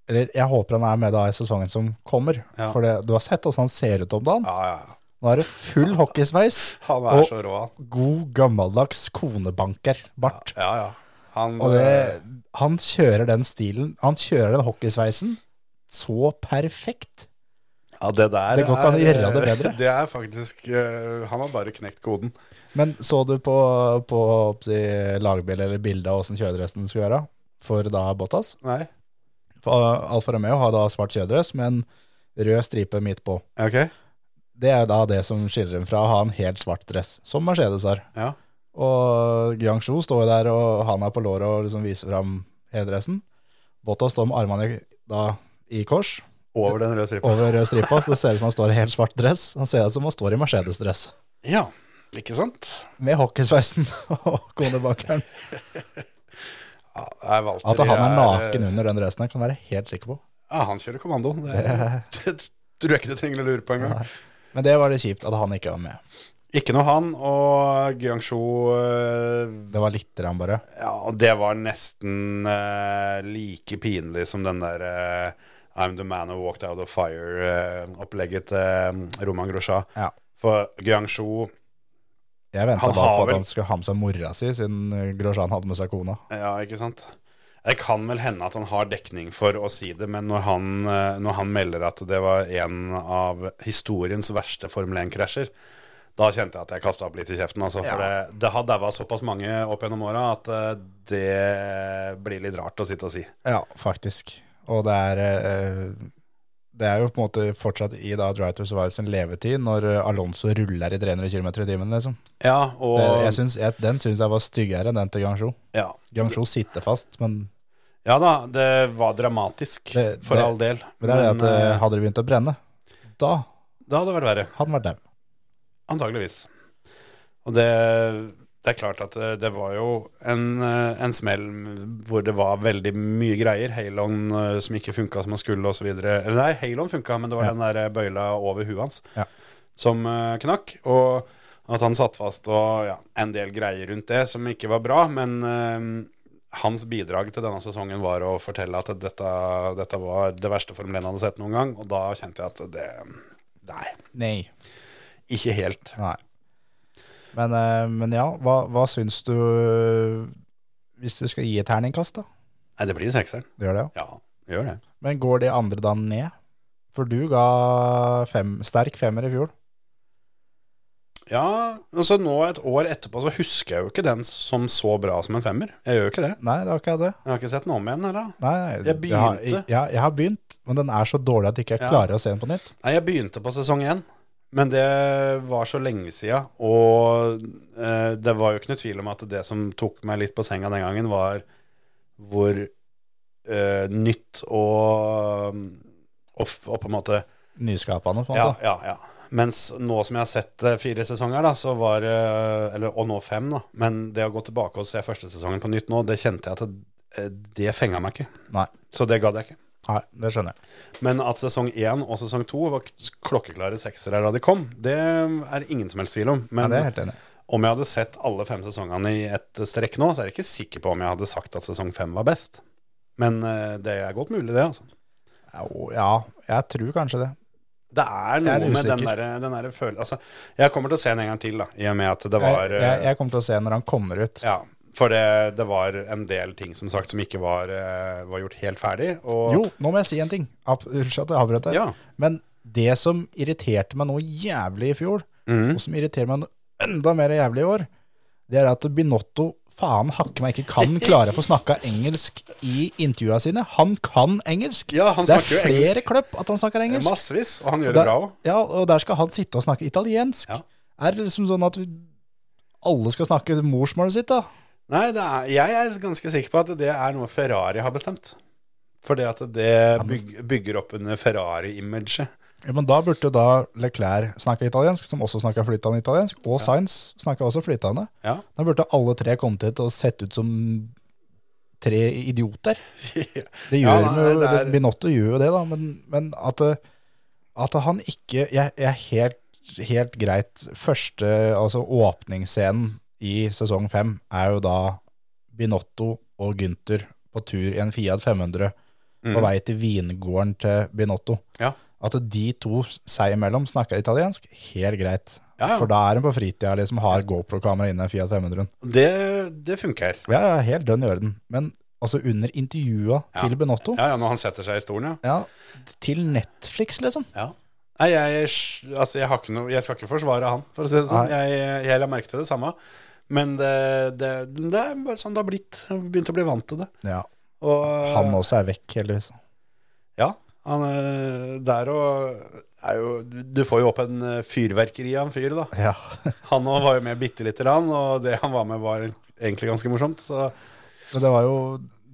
Eller jeg håper han er med da i sesongen som kommer. Ja. For det, du har sett hvordan han ser ut om dagen. Ja, ja, ja. Nå er det full hockeysveis. Han er Og- så rå, han. God, gammeldags konebanker. Bart. Ja, ja. Han, Og eh, det, han kjører den stilen, han kjører den hockeysveisen så perfekt. ja, det der Det går ikke an å gjøre det eh, bedre. Det er faktisk uh, Han har bare knekt koden. Men så du på, på på lagbildet eller bildet av åssen kjøredressen skulle være for da Bottas? Nei? For Alfa Romeo har da svart kjøredress med en rød stripe midt på. Ok. Det er da det som skiller dem fra å ha en helt svart dress, som Mercedes har. Ja. Og Guangzhou står der, og han er på låret og liksom viser fram hele dressen. Bottas står med armene da i kors, Over den røde stripa. over rød stripa, så det ser ut som han står i helt svart dress. Han ser ut som han står i Mercedes-dress. Ja, ikke sant? Med hockeysveisen og konebakeren. Ja, At han er naken under den dressen, kan jeg være helt sikker på. Ja, han kjører kommando. Det, det tror jeg ikke du trenger å lure på engang. Men det var det kjipt at han ikke var med. Ikke noe han, og Guangzhou eh, Det var lite grann bare. Ja, og det var nesten eh, like pinlig som den der eh, I'm the man who walked out of fire-opplegget til Roman Grosja. Ja. For Guangzhou Jeg venta bare på på at han skulle ha med seg mora si, siden Grosjan hadde med seg kona. Ja, ikke sant? Det kan vel hende at han har dekning for å si det, men når han, eh, når han melder at det var en av historiens verste Formel 1-krasjer, da kjente jeg at jeg kasta opp litt i kjeften. Altså, for Ja. det, det har daua såpass mange opp gjennom åra at eh, det blir litt rart å sitte og si. Ja, faktisk. Og det er eh, Det er jo på en måte fortsatt i da Drive to Survive sin levetid, når Alonso ruller i 300 km i timen, liksom. Ja, og Det, jeg synes, jeg, den syns jeg var styggere enn den til Gangsjo. ja, Gangsjo sitter fast, men Ja da, det var dramatisk, Det- for det- all del. Men det er det at eh, eh, hadde det begynt å brenne, da det hadde vært verre. hadde han vært dem. Antageligvis. Og det, det er klart at det, det var jo en, eh, en smell hvor det var veldig mye greier. Halon eh, som ikke funka som han skulle, osv. Eller nei, Halon funka, men det var Ja. den der eh, bøyla over huet hans Ja. som eh, knakk. Og at han satt fast og ja, en del greier rundt det som ikke var bra. Men eh, hans bidrag til denne sesongen var å fortelle at dette, dette var det verste Formel 1 hadde sett noen gang. Og da kjente jeg at det Nei, Nei. ikke helt. Nei. Men, eh, men ja, hva, hva syns du Hvis du skal gi et terningkast, da? Nei, det blir sekseren. Det gjør det, ja. Ja, gjør det. Men går de andre da ned? For du ga fem, sterk femmer i fjor. Ja, altså nå et år etterpå så husker jeg jo ikke den som så bra som en femmer. Jeg gjør jo ikke det. Nei, det var ikke det. Jeg har ikke sett den om igjen, eller? Nei, nei, Jeg begynte. Jeg har, jeg, jeg har begynt, men den er så dårlig at jeg ikke Ja. klarer å se den på nytt. Nei, jeg begynte på sesong én, men det var så lenge sida. Og eh, det var jo ikke noe tvil om at det som tok meg litt på senga den gangen, var hvor eh, nytt og, og, og på en måte Nyskapende, på en måte. Ja, ja, ja. Mens nå som jeg har sett eh, fire sesonger, da, så var Eller, og nå fem, da. Men det å gå tilbake og se første sesongen på nytt nå, det kjente jeg at det, eh, det fenga meg ikke. Nei. Så det gadd jeg ikke. Nei, det skjønner jeg. Men at sesong én og sesong to var klokkeklare seksere da de kom, det er ingen som helst tvil om. Ja, det er helt enig om jeg hadde sett alle fem sesongene i ett strekk nå, så er jeg ikke sikker på om jeg hadde sagt at sesong fem var best. Men eh, det er godt mulig, det, altså. Ja, jeg tror kanskje det. Det er noe er med den derre den der følelsen altså, Jeg kommer til å se den en gang til, da, i og med at det var Jeg, jeg, jeg kommer til å se når han kommer ut. Ja, for det, det var en del ting som sagt som ikke var, eh, var gjort helt ferdig. Jo, nå må jeg si en ting. Unnskyld at jeg avbrøt deg. Ja. Men det som irriterte meg noe jævlig i fjor, mm. og som irriterer meg noe enda mer jævlig i år, det er at Binotto faen hakke meg ikke kan klare å få snakka engelsk i intervjua sine. Han kan engelsk. Ja, han det er flere engelsk. kløpp at han snakker engelsk. Massevis, og han gjør det bra òg. Ja, og der skal han sitte og snakke italiensk. Ja. Er det liksom sånn at alle skal snakke morsmålet sitt, da? Nei, det er, jeg er ganske sikker på at det er noe Ferrari har bestemt. Fordi at det bygger opp under Ferrari-imaget. Ja, men da burde da Leclerc snakke italiensk, som også snakker flytende italiensk, og Sainz snakker også flytende. Ja. Da burde alle tre kommet hit og sett ut som tre idioter. Det Ja, gjør nei, jo, det er- Binotto gjør jo det, da, men, men at, at han ikke Jeg, jeg er helt, helt greit Første, altså åpningsscenen i sesong fem er jo da Binotto og Gynter på tur i en Fiat 500 på vei til vingården til Binotto. Ja. At de to seg imellom snakker italiensk, helt greit. Ja, ja. For da er hun på fritida liksom har GoPro-kamera inne i Fiat 500. Det, det funker. Ja, ja, helt dønn i orden. Men altså under intervjua til Benotto, Ja, ja, når han setter seg i stolen, ja. ja, til Netflix, liksom. ja. Nei, jeg, altså, jeg, har ikke noe, jeg skal ikke forsvare han, for å si det sånn. Jeg, jeg la merke til det samme. Men det, det, det er bare sånn det har blitt. Jeg begynte begynt å bli vant til det. Ja. Og, Han også er vekk, heldigvis. Ja, han er der og er jo, Du får jo opp en eh, fyrverkeri av en fyr, da. Ja. Han òg var jo med bitte lite grann, og det han var med, var egentlig ganske morsomt. Så Men det var jo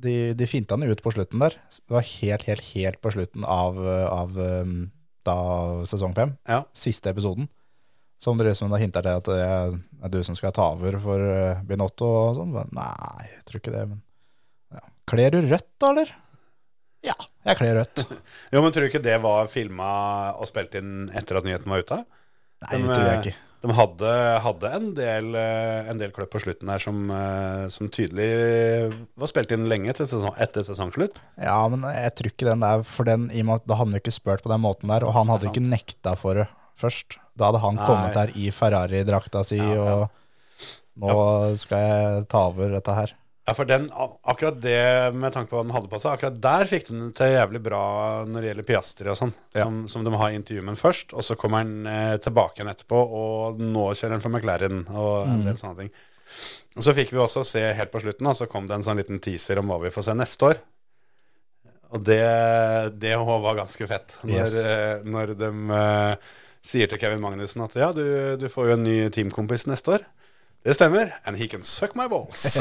De, de finta han ut på slutten der. Det var helt, helt, helt på slutten av, av um, da sesong fem. ja. Siste episoden. Som det som da hinter til at det er du som skal ta over for Binotto og sånn. Nei, jeg tror ikke det. Men ja. Kler du rødt, da, eller? Ja, jeg kler rødt. Jo, men tror du ikke det var filma og spilt inn etter at nyheten var ute? Nei, det tror jeg ikke. De hadde, hadde en del, eh, en del kløpp på slutten der som, eh, som tydelig var spilt inn lenge sesong, etter sesongslutt. Ja, men jeg tror ikke den der, for den, i og med at da hadde han jo ikke spurt på den måten der, og han hadde ikke nekta for det først. Da hadde han Nei. kommet der i Ferrari-drakta si, Ja, ja. og nå skal jeg ta over dette her. Ja, for den, akkurat det, med tanke på hva den hadde på seg, akkurat der fikk den til jævlig bra når det gjelder Piastri og sånn, Ja. som, som de har i intervjuet med først, og så kommer han eh, tilbake igjen etterpå, og nå kjører han for McLaren og en del sånne ting. Og så fikk vi også se helt på slutten, da, så kom det en sånn liten teaser om hva vi får se neste år. Og det, det var ganske fett, når, Yes. eh, når de eh, sier til Kevin Magnussen at ja, du, du får jo en ny teamkompis neste år. Det stemmer. And he can suck my balls.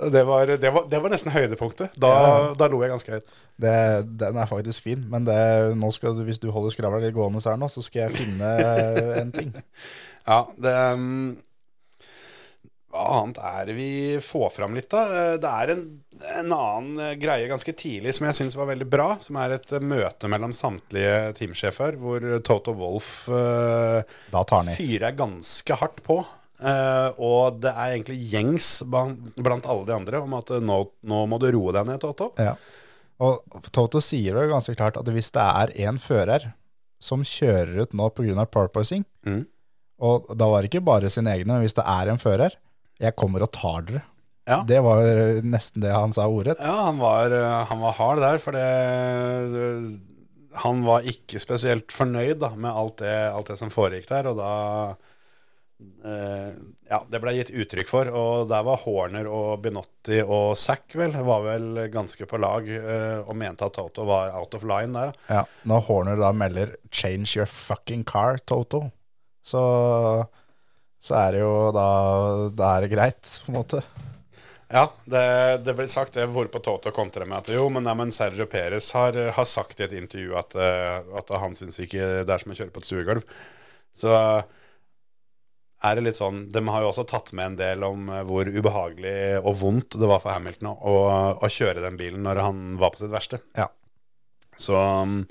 Det var, det, var, det var nesten høydepunktet. Da, Ja. da lo jeg ganske høyt. Det, den er faktisk fin, men skal, hvis du holder skravla litt gående her nå, så skal jeg finne en ting. Ja, det um, Hva annet er det vi får fram litt, da? Eh, Det er en, en annen eh, greie ganske tidlig som jeg syns var veldig bra. Som er et eh, møte mellom samtlige teamsjefer, hvor Toto Wolff uh, fyrer ganske hardt på. Uh, og det er egentlig gjengs blant alle de andre om at nå, nå må du roe deg ned, Toto. Ja. Og Toto sier jo ganske klart at hvis det er en fører som kjører ut nå pga. porpoising, Mm. og da var det ikke bare sine egne, men hvis det er en fører, jeg kommer og tar dere. Ja. Det var nesten det han sa ordrett. Ja, han var, eh, han var hard der, for det Han var ikke spesielt fornøyd da, med alt det, alt det som foregikk der, og da eh, Ja, det ble gitt uttrykk for, og der var Horner og Binotti og Zack vel, var vel ganske på lag eh, og mente at Toto var out of line der. da. Ja, når Horner da melder 'change your fucking car, Toto', så, så er det jo da Da er det greit, på en måte. Ja, det, det ble sagt det hvorpå Toto kontrer med at jo, men, nei, men Sergio Perez har, har sagt i et intervju at, eh, at han syns ikke det er som å kjøre på et stuegulv. Så er det litt sånn De har jo også tatt med en del om eh, hvor ubehagelig og vondt det var for Hamilton å, å, å kjøre den bilen når han var på sitt verste. Ja. Så um,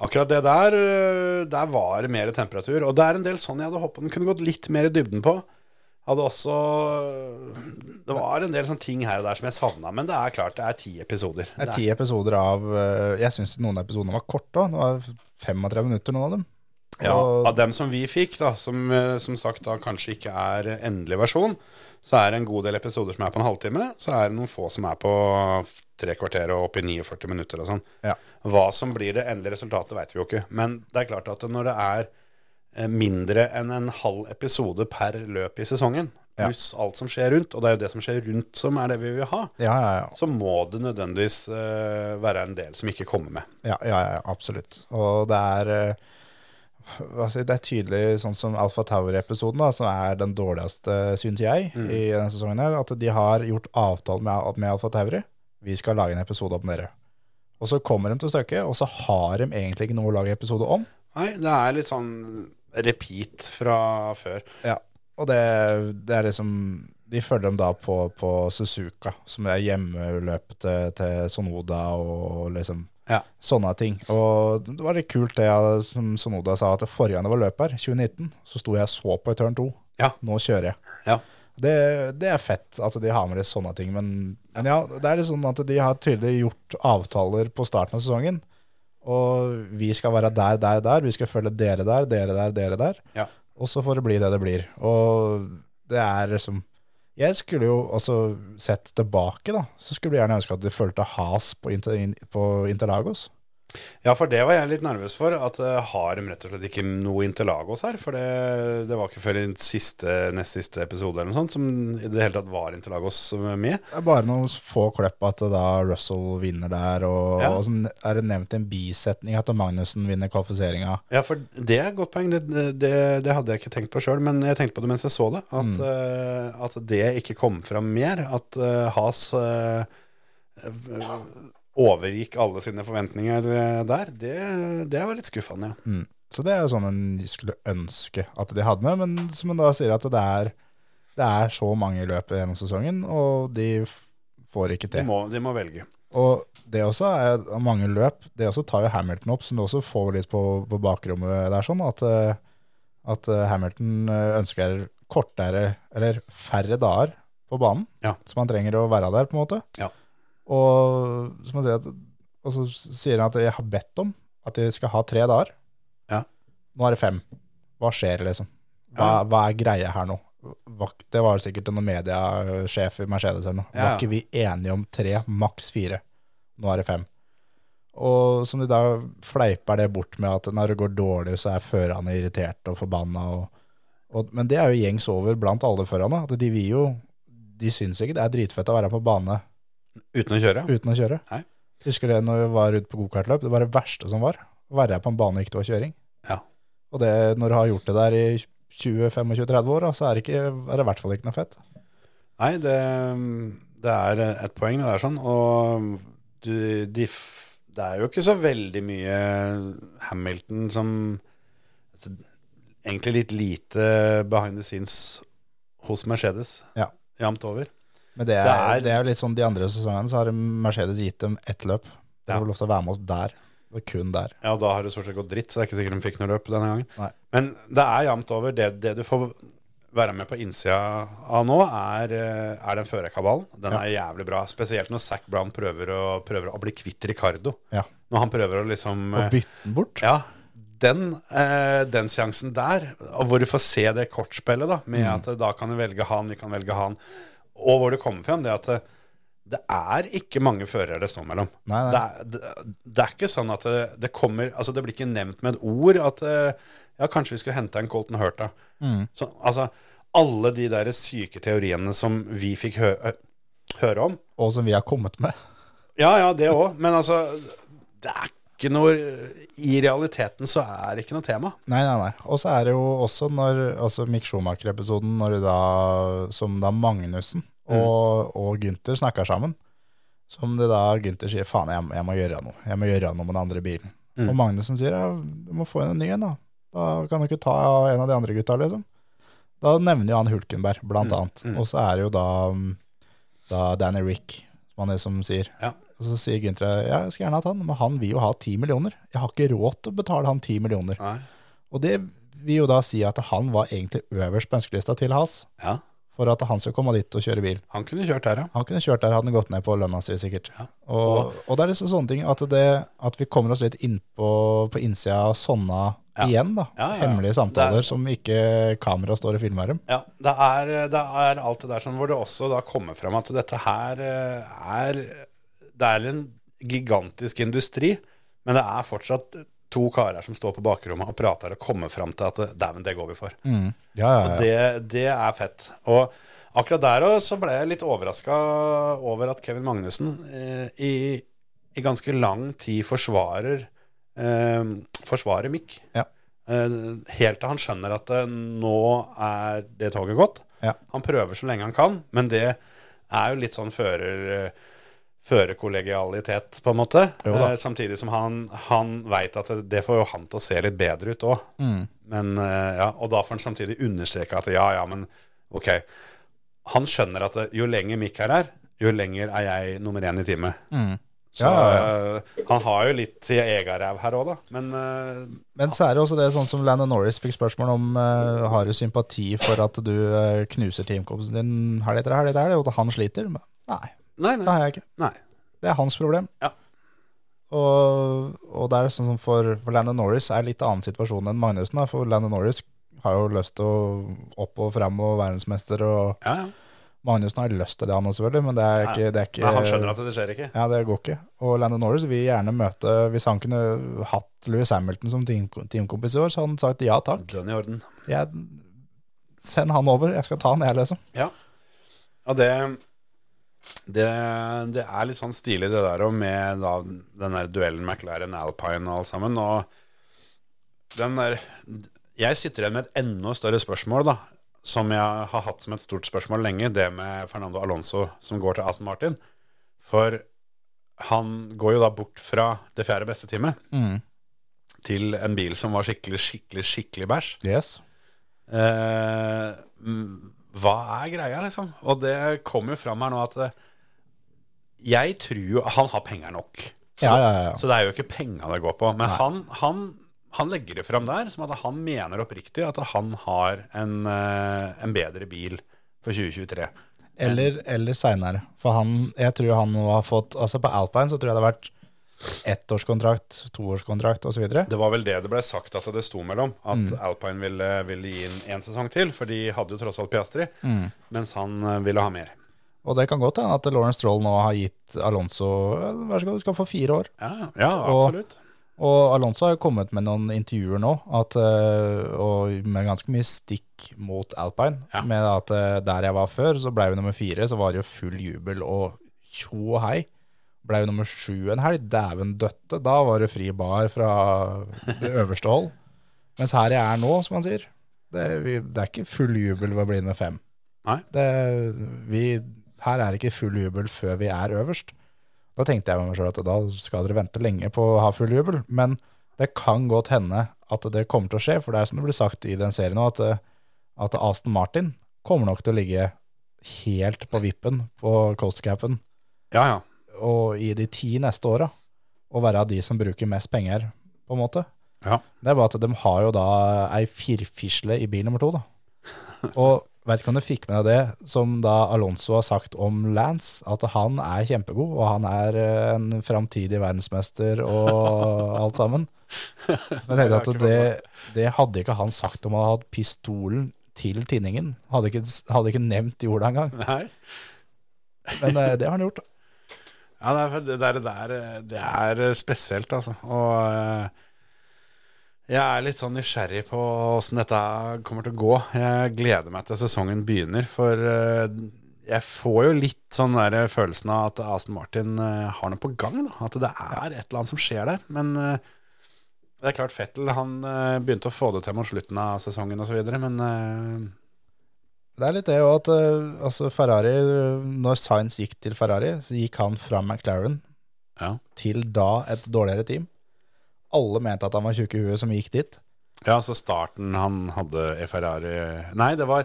akkurat det der, øh, der var det mer temperatur. Og det er en del sånn jeg hadde håpet den kunne gått litt mer i dybden på. Hadde også Det var en del sånne ting her og der som jeg savna, men det er klart, det er ti episoder. Det er ti episoder av eh, Jeg syns noen av episodene var korte. Det var 35 minutter, noen av dem. Ja, Og- Av dem som vi fikk, da, som eh, som sagt da kanskje ikke er endelig versjon, så er det en god del episoder som er på en halvtime. Så er det noen få som er på tre kvarter og opp i 49 minutter og sånn. Ja. Hva som blir det endelige resultatet, vet vi jo ikke. Men det er klart at når det er eh, mindre enn en halv episode per løp i sesongen, Ja. pluss alt som skjer rundt, og det er jo det som skjer rundt som er det vi vil ha, Ja, ja, ja. så må det nødvendigvis uh, være en del som ikke kommer med. Ja, ja, ja, absolutt. Og det er uh si, Det er tydelig, sånn som Alfa Tower-episoden, som er den dårligste, syns jeg, i denne sesongen, her, at de har gjort avtale med, med Alfa Tauri. Vi skal lage en episode om dere. Og så kommer de til stykket, og så har de egentlig ikke noe å lage episode om. Nei, det er litt sånn repeat fra før. Ja, og det, det er liksom De følger dem da på, på Suzuka, som er hjemmeløpet til, til Sonoda og liksom Ja. sånne ting. Og det var litt kult det jeg, som Sonoda sa, at forrige gang det var løp her, 2019, så sto jeg og så på i turn 2. Ja. Nå kjører jeg. Ja. Det, det er fett at de har med det sånne ting, men, men ja, det er litt sånn at de har tydelig gjort avtaler på starten av sesongen. Og vi skal være der, der, der. Vi skal følge dere der, dere der, dere der. Ja. Og så får det bli det det blir. Og det er liksom Jeg skulle jo også sett tilbake, da. Så skulle jeg gjerne ønske at de fulgte has på, Inter, på Interlagos. Ja, for det var jeg litt nervøs for. At uh, har de rett og slett ikke noe Interlagos her? For det, det var ikke før i siste, nest siste episode eller noe sånt som i det hele tatt var Interlagos med. Det er bare noen få klipp at da Russell vinner der, og, Ja. og så er det nevnt en bisetning at Magnussen vinner kvalifiseringa. Ja, for det er et godt poeng. Det, det, det hadde jeg ikke tenkt på sjøl, men jeg tenkte på det mens jeg så det. At, uh, at det ikke kom fram mer. At uh, Has uh, overgikk alle sine forventninger uh, der. Det, det var litt skuffende, ja. Mm. Så det er jo sånn en skulle ønske at de hadde med, men som en da sier at det er, det er så mange i løpet gjennom sesongen, og de får ikke De til. må, de må velge. Og det også er mange løp, det også tar jo Hamilton opp, som du også får litt på, på bakrommet der, sånn at, eh, at eh, Hamilton eh, ønsker kortere, eller færre dager på banen, Ja. som han trenger å være der på en måte. Ja. Og, som man sier at, og så sier han at jeg har bedt om at jeg skal ha tre dager. Ja. Nå er det fem. Hva skjer liksom? Hva, Ja. hva er greia her nå? Det var sikkert noen mediesjef i Mercedes eller noe. Ja. Var ikke vi enige om tre, maks fire? Nå er det fem. Og som de da fleiper det bort med at når det går dårlig, så er førerne irriterte og forbanna. Og, og, men det er jo gjengs over blant alle førerne. At de vil jo De syns ikke det er dritfett å være på bane Uten å kjøre. uten å kjøre. Nei. Husker det når vi var ute på gokartløp? Det var det verste som var. Å være på en bane ikke det var kjøring. Ja. Og det, når du har gjort det der i 20-25-30 år, så er det, ikke, er det i hvert fall ikke noe fett. Nei, det, Det er et poeng, det er sånn. Og du, de, det er jo ikke så veldig mye Hamilton som altså, Egentlig litt lite behind the scenes hos Mercedes. Ja. Jevnt over. Men det er, Det det er- er, jo litt sånn de andre sesongene så har Mercedes gitt dem ett løp. De Ja. får lov til å være med oss der. Og kun der. Ja, og da har det stort sett gått dritt, så det er ikke sikkert de fikk noe løp denne gangen. Nei. Men det er jevnt over. Det, det du får være med på innsida av nå, er, eh, er den førerkabalen. Den Ja. er jævlig bra. Spesielt når Zac Brown prøver å, prøver å bli kvitt Ricardo. Ja. Når han prøver å liksom Og eh, bytte den bort. Ja, den, eh, den seansen der, og hvor du får se det kortspillet, da, med Mm. at da kan du velge han, vi kan velge han, og hvor det kommer frem, det at eh, det er ikke mange førere det står mellom. Nei, nei. Det, er, det, det er ikke sånn at det, det kommer Altså, det blir ikke nevnt med et ord at eh, ja, kanskje vi skulle hente en Colton Hurta. Mm. Så, altså, alle de der syke teoriene som vi fikk hø høre om, Og som vi har kommet med. ja, ja, det òg. Men altså, det er ikke noe I realiteten så er det ikke noe tema. Nei, nei, nei. Og så er det jo også når altså Mick Schumacher-episoden, når da, som da Magnussen og, og Gunther snakker sammen, som det da Gunther sier faen, jeg, jeg må gjøre noe. Jeg må gjøre noe med den andre bilen. Mm. Og Magnussen sier ja, du må få inn en ny en, da. Da kan du ikke ta en av de andre gutta, liksom. Da nevner jo han Hulkenberg, blant Mm, annet. mm. Og så er det jo da, da Danny Rick, som han er som sier. Ja. Og så sier Gunther ja, jeg skal gjerne ha han, men han vil jo ha ti millioner. Jeg har ikke råd til å betale han ti millioner. Nei. Og det vil jo da si at han var egentlig øverst på ønskelista til Has. Ja, for at han skulle komme dit og kjøre bil. han kunne kjørt her, ja. Han kunne kjørt der, hadde han gått ned på lønna si sikkert. Ja. Og, og det er liksom sånne ting at, det, at vi kommer oss litt innpå på innsida av sånne Ja. igjen, da. Ja, ja, ja. Hemmelige samtaler er- som ikke kamera står og filmer dem. Ja, det er, det er alt det der sånn hvor det også da kommer fram at dette her eh, er Det er en gigantisk industri, men det er fortsatt to karer som står på bakrommet og prater og kommer fram til at dæven, det går vi for. Ja, ja, Og det, det er fett. Og akkurat der òg så ble jeg litt overraska over at Kevin Magnussen eh, i, i ganske lang tid forsvarer eh, forsvarer Mick. Ja. Eh, helt til han skjønner at eh, nå er det toget gått. Ja. Han prøver så lenge han kan, men det er jo litt sånn fører... Førerkollegialitet, på en måte. Eh, samtidig som han, han veit at det, får jo han til å se litt bedre ut òg. Mm. Men, eh, ja, og da får han samtidig understreke at ja, ja, men ok. Han skjønner at jo lenger Mick er her, jo lenger er jeg nummer én i teamet. Mm. Så Ja, ja, eh, han har jo litt i egen ræv her òg, da. Men uh, Men så er det også det sånn som Landon Norris fikk spørsmål om Uh, Har du sympati for at du knuser teamkompisen din helg etter helg, og at han sliter? Men, Nei, nei, det nei. har jeg ikke. nei. Det er hans problem. Ja. Og, og det er sånn som for, for Landon Norris er litt annen situasjon enn Magnussen. Da. For Landon Norris har jo lyst til å opp og frem og verdensmester, og Ja, ja. Magnussen har lyst til det, han også, selvfølgelig, men det er ikke, det er ikke Men han skjønner at det skjer ikke. Ja, det går ikke. Og Landon Norris vil gjerne møte Hvis han kunne hatt Louis Hamilton som team, teamkompis i år, så hadde han sagt ja takk. Dønn i orden. Jeg, send han over, jeg skal ta han, jeg, liksom. Ja. Og det, det Det er litt sånn stilig, det der, med da, den der duellen McLaren, Alpine og alt sammen. Og den der Jeg sitter igjen med et enda større spørsmål, da. Som jeg har hatt som et stort spørsmål lenge, det med Fernando Alonso som går til Aston Martin. For han går jo da bort fra det fjerde beste teamet Mm. til en bil som var skikkelig, skikkelig, skikkelig bæsj. Yes. Eh, hva er greia, liksom? Og det kommer jo fram her nå at eh, jeg tror jo Han har penger nok. Så, Ja, ja, ja. så det er jo ikke penga det går på. Men han, han, han legger det fram der som at han mener oppriktig at han har en, eh, en bedre bil for 2023. Eller, eller seinere. For han, jeg tror han nå har fått Altså på Alpine så tror jeg det har vært ettårskontrakt, toårskontrakt osv. Det var vel det det ble sagt at det sto mellom. At Mm. Alpine ville, ville gi inn én sesong til, for de hadde jo tross alt Piastri. Mm. Mens han eh, ville ha mer. Og det kan godt hende at Lawrence Stroll nå har gitt Alonso Vær så god, du skal få fire år. Ja, ja absolutt. Og Alonso har jo kommet med noen intervjuer nå, at, øh, og med ganske mye stikk mot Alpine. Ja. Med at øh, der jeg var før, så ble vi nummer fire, så var det jo full jubel og tjo og hei. Ble jo nummer sju en helg, dæven døtte, da var det fri bar fra det øverste hold. Mens her jeg er nå, som man sier, det, vi, det er ikke full jubel ved å bli nummer fem. Nei. Det, vi her er det ikke full jubel før vi er øverst. Da tenkte jeg med meg selv at da skal dere vente lenge på å ha full jubel. Men det kan godt hende at det kommer til å skje, for det er som det blir sagt i den serien nå, at, at Aston Martin kommer nok til å ligge helt på vippen på coastcapen Ja, ja. Og i de ti neste åra, å være de som bruker mest penger, på en måte. Ja. Det er bare at de har jo da ei firfisle i bil nummer to, da. Og vet ikke om du fikk med deg det som da Alonso har sagt om Lance, at han er kjempegod, og han er eh, en framtidig verdensmester og alt sammen. Men jeg at det, det hadde ikke han sagt om han hadde hatt pistolen til tinningen. Hadde ikke, hadde ikke nevnt jorda engang. Men eh, det har han gjort, da. Ja, det er, det, der, det, er, er spesielt, altså. Og eh, jeg er litt sånn nysgjerrig på åssen dette kommer til å gå. Jeg gleder meg til sesongen begynner, for eh, jeg får jo litt sånn der følelsen av at Aston Martin eh, har noe på gang. Da. At det er et eller annet som skjer der. Men eh, det er klart Fettel han eh, begynte å få det til mot slutten av sesongen osv., men eh, Det er litt det jo at eh, altså Ferrari, når Sainz gikk til Ferrari, så gikk han fra McLaren ja. til da et dårligere team. Alle mente at han var tjukk i huet som gikk dit. Ja, så starten han hadde i Ferrari Nei, det var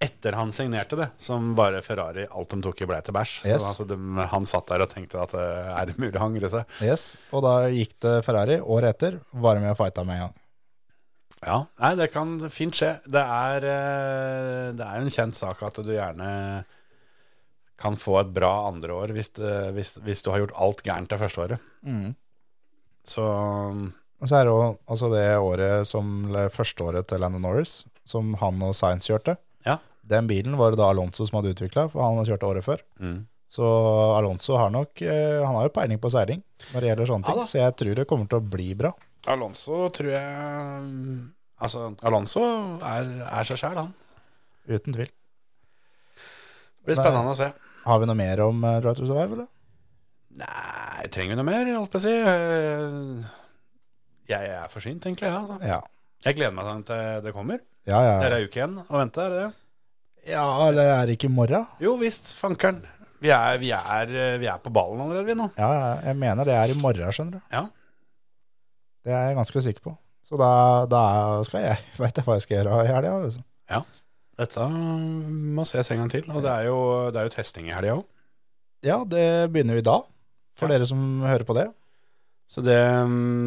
etter han signerte det, som bare Ferrari alt de tok i ble til bæsj. Yes. Så altså, de, han satt der og tenkte at eh, er det mulig å angre seg? Yes, Og da gikk det Ferrari året etter, var med og fighta med en gang. Ja, nei, det kan fint skje. Det er, eh, det er jo en kjent sak at du gjerne kan få et bra andre år hvis, hvis, hvis du har gjort alt gærent det første året. Så Og så er det jo altså det året som eller første året til Landon Norris, som han og Sainz kjørte. Ja. Den bilen var det da Alonso som hadde utvikla, for han hadde kjørt året før. mm. Så Alonso har nok eh, Han har jo peiling på seiling når det gjelder sånne ting, ja, så jeg tror det kommer til å bli bra. Alonso tror jeg Altså, Alonso er, er seg sjæl, han. Uten tvil. Det blir spennende å se. Har vi noe mer om uh, Drive to Survive, eller? Nei, trenger vi noe mer, holdt på å si? Eh, Jeg er forsynt, egentlig. Ja, altså. Ja. Jeg gleder meg til det kommer. Ja, Det er ei uke igjen å vente, er det det? ja, eller er det ikke i morgen? Jo visst, fankeren. Vi er, vi, er, vi er på ballen allerede, vi nå. Ja, ja, jeg mener det er i morgen, skjønner du. Ja. Det er jeg ganske sikker på. Så da, da skal jeg Veit jeg hva jeg skal gjøre i helga, liksom. Dette må ses en gang til. Og det er jo, det er jo testing i helga òg. Ja, det begynner vi da. For Ja. dere som hører på det. Så det,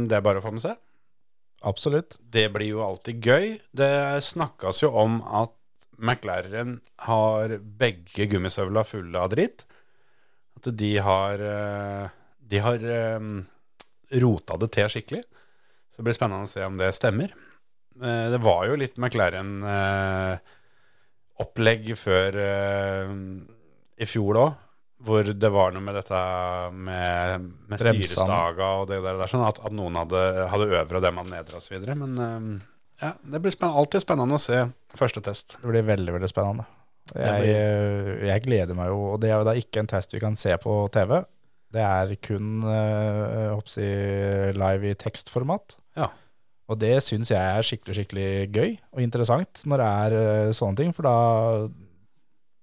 det er bare å få med seg. Absolutt. Det blir jo alltid gøy. Det snakkes jo om at McLaren har begge gummisøvla fulle av dritt. At de har eh, De har eh, rota det til skikkelig. Så det blir spennende å se om det stemmer. Eh, Det var jo litt McLaren-opplegg før eh, i fjor òg. Hvor det var noe med dette med, med styrestaga og det der. sånn at, at noen hadde, hadde øvre og dem hadde nedre osv. Men eh, ja, det blir spennende, alltid spennende å se første test. Det blir veldig, veldig spennende. Jeg, jeg gleder meg jo, og det er jo da ikke en test vi kan se på TV. Det er kun øh, jeg håper å si, live i tekstformat. Ja. Og det syns jeg er skikkelig, skikkelig gøy og interessant når det er uh, sånne ting, for da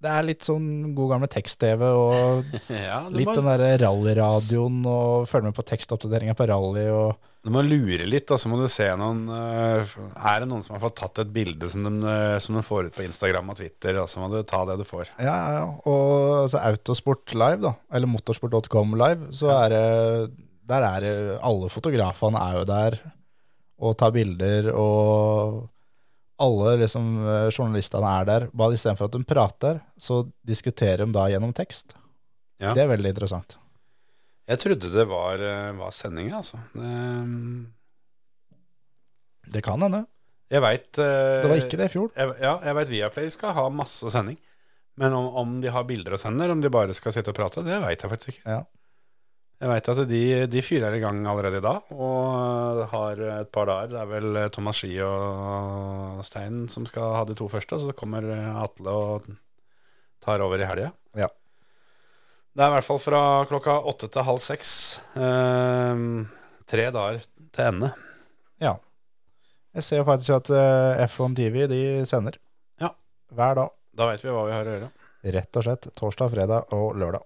det er litt sånn god gamle tekst-TV og Ja, litt må, den der rallyradioen og følge med på tekstoppdateringa på rally og du må lure litt, og så må du se noen uh, Er det noen som har fått tatt et bilde som de, uh, som de får ut på Instagram og Twitter, og så må du ta det du får. Ja, ja. Og altså, Autosport live, da, eller motorsport.com live, så er det Der er Alle fotografene er jo der og tar bilder, og alle liksom, eh, journalistene er der. Bare istedenfor at de prater, så diskuterer de da gjennom tekst. Ja. Det er veldig interessant. Jeg trodde det var, eh, var sendinga, altså. Det, Det kan hende. jeg veit Det var ikke det i fjor. Jeg, ja, jeg veit Viaplay skal ha masse sending. Men om, om de har bilder å sende, eller om de bare skal sitte og prate, det veit jeg faktisk ikke. Ja. Jeg veit at de, de fyrer i gang allerede i dag, og har et par dager. Det er vel Thomas Ski og Stein som skal ha de to første, så kommer Atle og tar over i helga. Ja. Det er i hvert fall fra klokka åtte til halv seks. Eh, tre dager til ende. ja. Jeg ser faktisk at eh, F1 TV de sender. Ja. Hver dag. Da veit vi hva vi har å gjøre. Rett og slett. Torsdag, fredag og lørdag.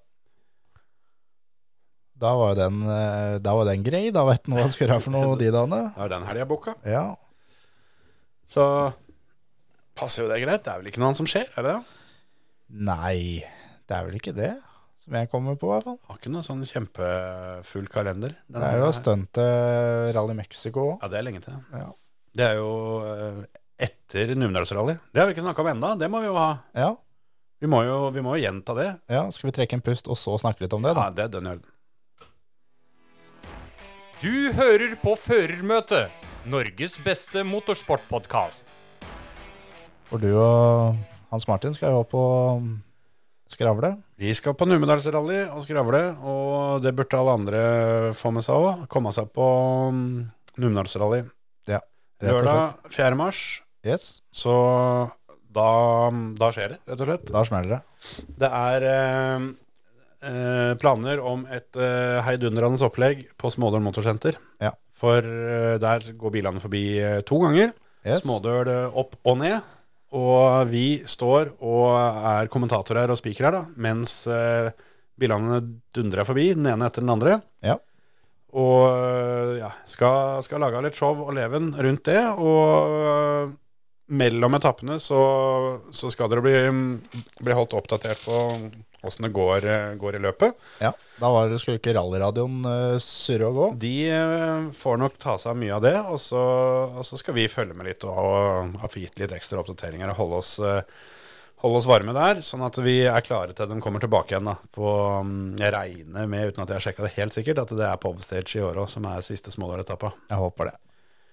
Da var jo den, eh, da var den grei, da vet du hva han skal gjøre for noe de dagene. Da er den helga booka. Ja, Så passer jo det greit. Det er vel ikke noe annet som skjer, er det det? nei, det er vel ikke det, som jeg kommer på i hvert fall. Har ikke noe sånn kjempefull kalender. Det er jo stuntet Rally Mexico òg. Ja, det er lenge til. Ja. Det er jo eh, etter Numedalsrally. Det har vi ikke snakka om enda, Det må vi jo ha. Ja, Vi må jo, vi må jo gjenta det. ja, skal vi trekke en pust og så snakke litt om det, da? Ja, det er dønn i orden. Du hører på Førermøtet, Norges beste motorsportpodkast. For du og Hans Martin skal jo opp og skravle. Vi skal på Numedalsrally og skravle, og det burde alle andre få med seg òg. Komme seg på mm, Numedalsrally. Ja. Lørdag 4. mars, Yes, så da, da skjer det, rett og slett. da smeller det. Det er eh, eh, planer om et eh, heidundrende opplegg på Smådøl Motorsenter. Ja. For eh, der går bilene forbi eh, to ganger. Yes. Smådøl eh, opp og ned. Og vi står og er kommentatorer og spikere da, mens eh, bilene dundrer forbi, den ene etter den andre. Ja. Og eh, ja, skal, skal lage litt show og leven rundt det. Og mellom etappene så, så skal dere bli, bli holdt oppdatert på åssen det går, går i løpet. Ja, da var det, skulle ikke rallyradioen uh, surre og gå. De uh, får nok ta seg mye av det, og så, og så skal vi følge med litt og, og, få gitt litt ekstra oppdateringer og holde oss, uh, holde oss varme der, sånn at vi er klare til de kommer tilbake igjen. da. På, um, jeg regner med, uten at jeg har sjekka det helt sikkert, at det er på Stage i år òg, som er siste smålåretappa. Jeg håper det.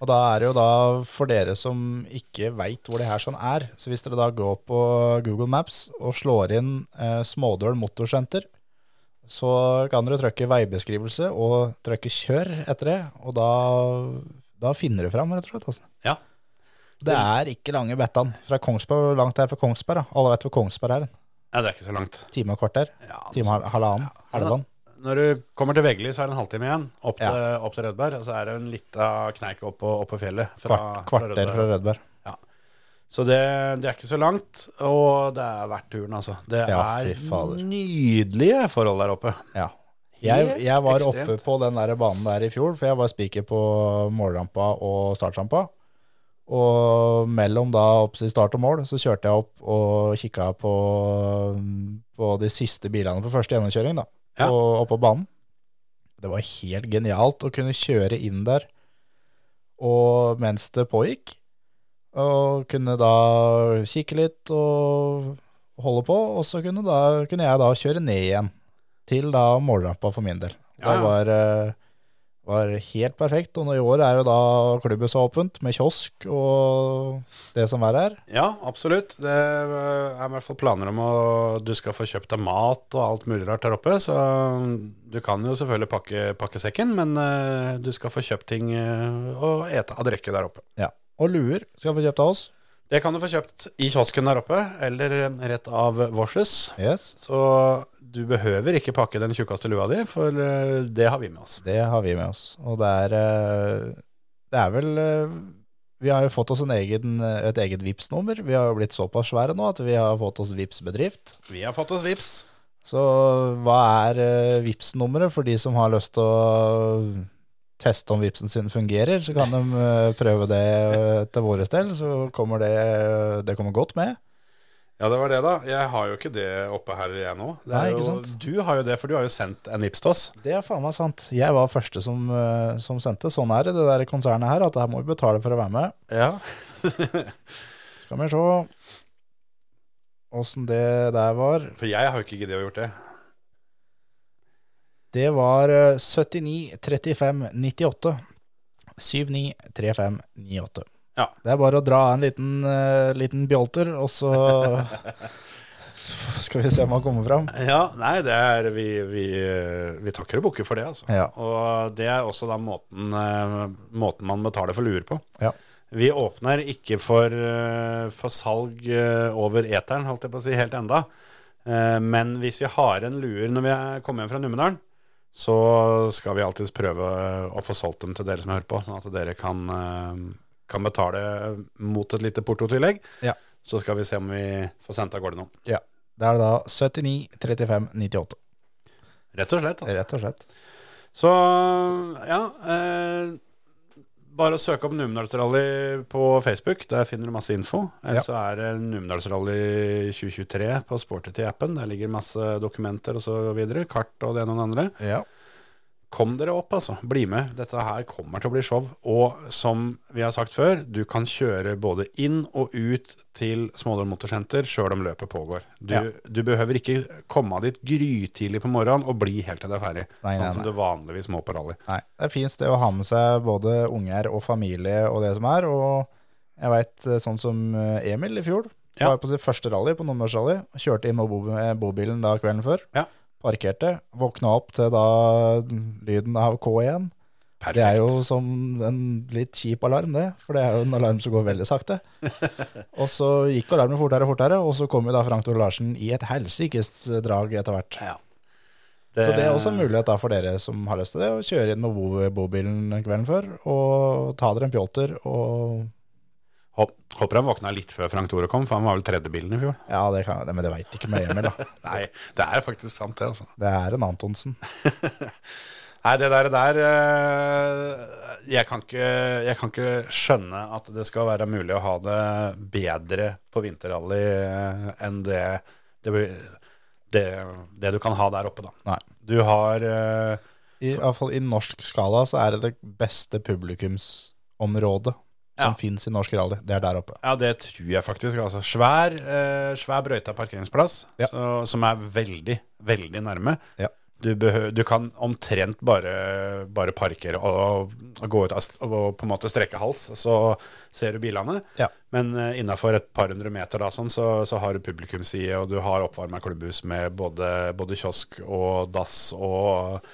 Og da er det jo da for dere som ikke veit hvor det her sånn er, så hvis dere da går på Google Maps og slår inn eh, Smådøl Motorsenter, så kan dere trykke veibeskrivelse og trykke kjør etter det, og da, da finner du fram, rett og slett. Altså. Ja. Det er ikke lange bettan fra Kongsberg, langt det er fra Kongsberg. Da. Alle vet hvor Kongsberg er. ja, det er ikke så langt. Time og kvarter. Ja, Time og halvannen? Ja. halvannen. Når du kommer til Veggli, så er det en halvtime igjen opp til, Ja. opp til Rødberg. Og så er det en lita kneik opp på, opp på fjellet. fra- Kvart, fra kvarter Rødberg. fra Rødberg. Så det, det er ikke så langt, og det er verdt turen, altså. Det Ja, er nydelige forhold der oppe. Ja. Jeg, jeg var ekstremt. oppe på den der banen der i fjor, for jeg var spiker på målrampa og startrampa. Og mellom da opp til start og mål, så kjørte jeg opp og kikka på, på de siste bilene på første gjennomkjøring, da. Ja. Og oppå banen. Det var helt genialt å kunne kjøre inn der og mens det pågikk. Og kunne da kikke litt og holde på, og så kunne, da, kunne jeg da kjøre ned igjen til da målrampa for min del. Ja, Det ja. var, eh, var helt perfekt, og nå i år er jo da klubbhuset åpent med kiosk og det som er her. Ja, absolutt. Det er i hvert fall planer om å du skal få kjøpt deg mat og alt mulig rart der oppe. Så du kan jo selvfølgelig pakke, pakke sekken, men eh, du skal få kjøpt ting eh, og ete av drikke der oppe. Ja. Og luer skal få kjøpt av oss. Det kan du få kjøpt i kiosken der oppe, eller rett av Vorses. Yes, Så du behøver ikke pakke den tjukkeste lua di, for eh, det har vi med oss. det har vi med oss. Og det er, eh, det er vel eh, Vi har jo fått oss en egen, et eget vips nummer Vi har jo blitt såpass svære nå at vi har fått oss vips bedrift Vi har fått oss vips. Så hva er uh, Vipps-nummeret for de som har lyst til å teste om Vipsen sin fungerer? Så kan de eh, prøve det eh, til våre del, så kommer det, det kommer godt med. Ja, det var det, da. Jeg har jo ikke det oppe her, jeg nå. Nei, ikke jo. Du har jo det, for du har jo sendt en vips til oss. Det er faen meg sant. Jeg var første som, eh, som sendte. Sånn er det, det der konsernet her, at her må vi betale for å være med. Ja. Skal vi se åssen det der var. For jeg har jo ikke giddet å gjort det. Det var eh, 79 35 98. 79 35 98. Ja. Det er bare å dra en liten, uh, liten bjolter, og så skal vi se om han kommer fram. Ja, nei, det er Vi, vi, vi takker og bukker for det, altså. Ja. Og det er også da måten, eh, måten man betaler for luer på. Ja. Vi åpner ikke for, eh, for salg eh, over eteren, holdt jeg på å si, helt enda. Eh, Men hvis vi har en luer når vi er- kommer hjem fra Numedalen, så skal vi alltids prøve å få solgt dem til dere som hører på, sånn at dere kan, eh, kan betale mot et lite portotillegg. Ja. Så skal vi se om vi får sendt av gårde noen. Ja. Det er da 79, 35, 98. Rett og slett. Altså. Rett og slett. Så ja eh, Bare å søke opp Numedalsrally på Facebook. Der finner du masse info. Eller Ja. så er det Numedalsrally 2023 på Sportity-appen. Der ligger masse dokumenter og så videre. Kart og det ene og det andre. Ja. Kom dere opp, altså. Bli med. Dette her kommer til å bli show. Og som vi har sagt før, du kan kjøre både inn og ut til Smådal Motorsenter sjøl om løpet pågår. Du, Ja. du behøver ikke komme dit grytidlig på morgenen og bli helt til det er ferdig. Nei, sånn nei, som nei. du vanligvis må på rally. Nei, det er fint sted å ha med seg både unger og familie og det som er. Og jeg veit sånn som eh, Emil i fjor. Ja. Var på sitt første rally på Numedalsrally. Kjørte inn med bobilen da kvelden før. Ja. Parkerte. Våkna opp til da lyden av K1. Perfekt. Det er jo som en litt kjip alarm, det. For det er jo en alarm som går veldig sakte. og så gikk alarmen fortere og fortere, og så kom jo da Frank Tore Larsen i et helsikes drag etter hvert. Ja. Så det er også en mulighet da for dere som har lyst til det, å kjøre inn med bo bobilen kvelden før, og ta dere en pjolter, og håper han våkna litt før Frank Tore kom, for han var vel tredje bilen i fjor. ja, det kan, men det veit ikke med Emil, da. Nei, det er faktisk sant, det. altså. Det er en Antonsen. Nei, det der, der eh, jeg, kan ikke, jeg kan ikke skjønne at det skal være mulig å ha det bedre på vinterrally eh, enn det, det, det, det du kan ha der oppe, da. Nei. Du har eh, I, i hvert fall i norsk skala så er det det beste publikumsområdet som Ja. finnes i norsk rally. Det er der oppe. Ja, det tror jeg faktisk. Altså, svær, eh, svær brøyta parkeringsplass, så, som er veldig, veldig nærme. Ja. Du, du kan omtrent bare, bare parkere og, og gå ut og på en måte strekke hals, så ser du bilene. Ja. Men uh, innafor et par hundre meter da, sånn, så, så har du publikumsside, og du har oppvarma klubbhus med både, både kiosk og dass og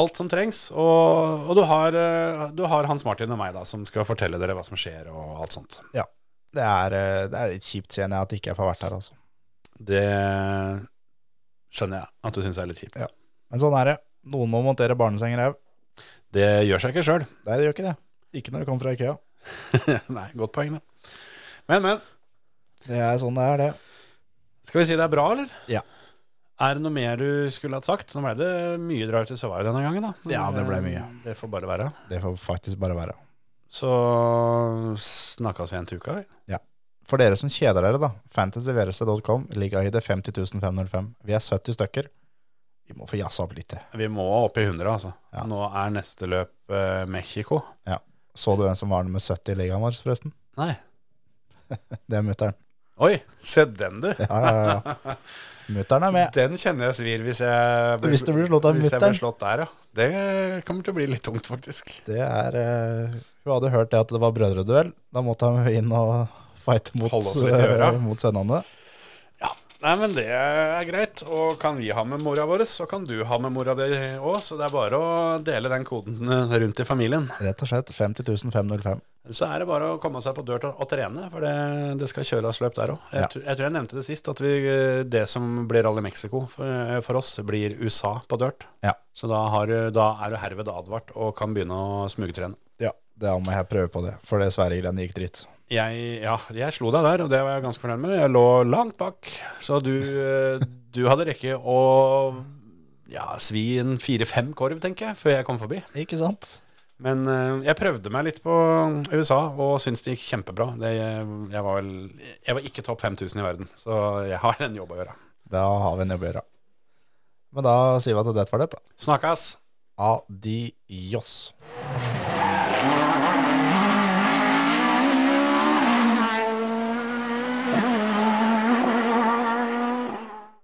alt som trengs. Og, og du, har, eh, du har Hans Martin og meg da, som skal fortelle dere hva som skjer og alt sånt. Ja. Det er, eh, det er litt kjipt, kjenner jeg, at ikke jeg får vært her, altså. Det skjønner jeg at du syns er litt kjipt. Ja. Men sånn er det. Noen må montere barnesenger òg. Det gjør seg ikke sjøl. Nei, det gjør ikke det. Ikke når det kommer fra Ikea. Nei, godt poeng, da. Men, men. Det er sånn det er, det. Skal vi si det er bra, eller? Ja. Er det noe mer du skulle hatt sagt? Nå ble det mye drive til Savaio denne gangen, da. Men, Ja, det ble eh, mye. Det får bare være. Det får faktisk bare være. Så snakkes vi en til uka, vi. For dere som kjeder dere, da. Fantasyverse.com, ligahide 50505. Vi er 70 stykker. Vi må få jazza opp litt til. Vi må opp i 100, altså. Ja. Nå er neste løp eh, Mexico. Så du hvem som var nummer 70 i ligaen vår, forresten? Nei. Det er mutter'n. Oi, se den, du. Ja, ja, ja. Mutter'n er med. Den kjenner jeg svir hvis jeg Hvis du blir slått av hvis jeg blir slått der, ja. Det kommer til å bli litt tungt, faktisk. Det er uh, Hun hadde hørt det at det var brødreduell. Da måtte hun inn og fighte mot, eh, mot sønnene. Nei, men det er greit. Og kan vi ha med mora vår, så kan du ha med mora di òg. Så det er bare å dele den koden rundt i familien. Rett og slett 50 505. Så er det bare å komme seg på dør og, trene, for det, det skal kjøres løp der òg. Jeg, Ja. jeg tror jeg nevnte det sist, at vi, det som blir Rally Mexico for, for oss, blir USA på dirt. Ja. Så da, har, da er du herved advart og kan begynne å smugtrene. Ja, da må jeg prøve på det, for det Sverige-greiene gikk dritt. Jeg, ja, jeg slo deg der, og det var jeg ganske fornøyd med. Jeg lå langt bak, så du, eh, du hadde rekke å ja, svi en fire-fem korv, tenker jeg, før jeg kom forbi. Ikke sant? Men eh, jeg prøvde meg litt på USA, og syntes det gikk kjempebra. Det, jeg, var vel, jeg var ikke topp 5000 i verden, så jeg har en jobb å gjøre. Da har vi en jobb å gjøre. Men da sier vi at det var det, da. Snakkes! Adios.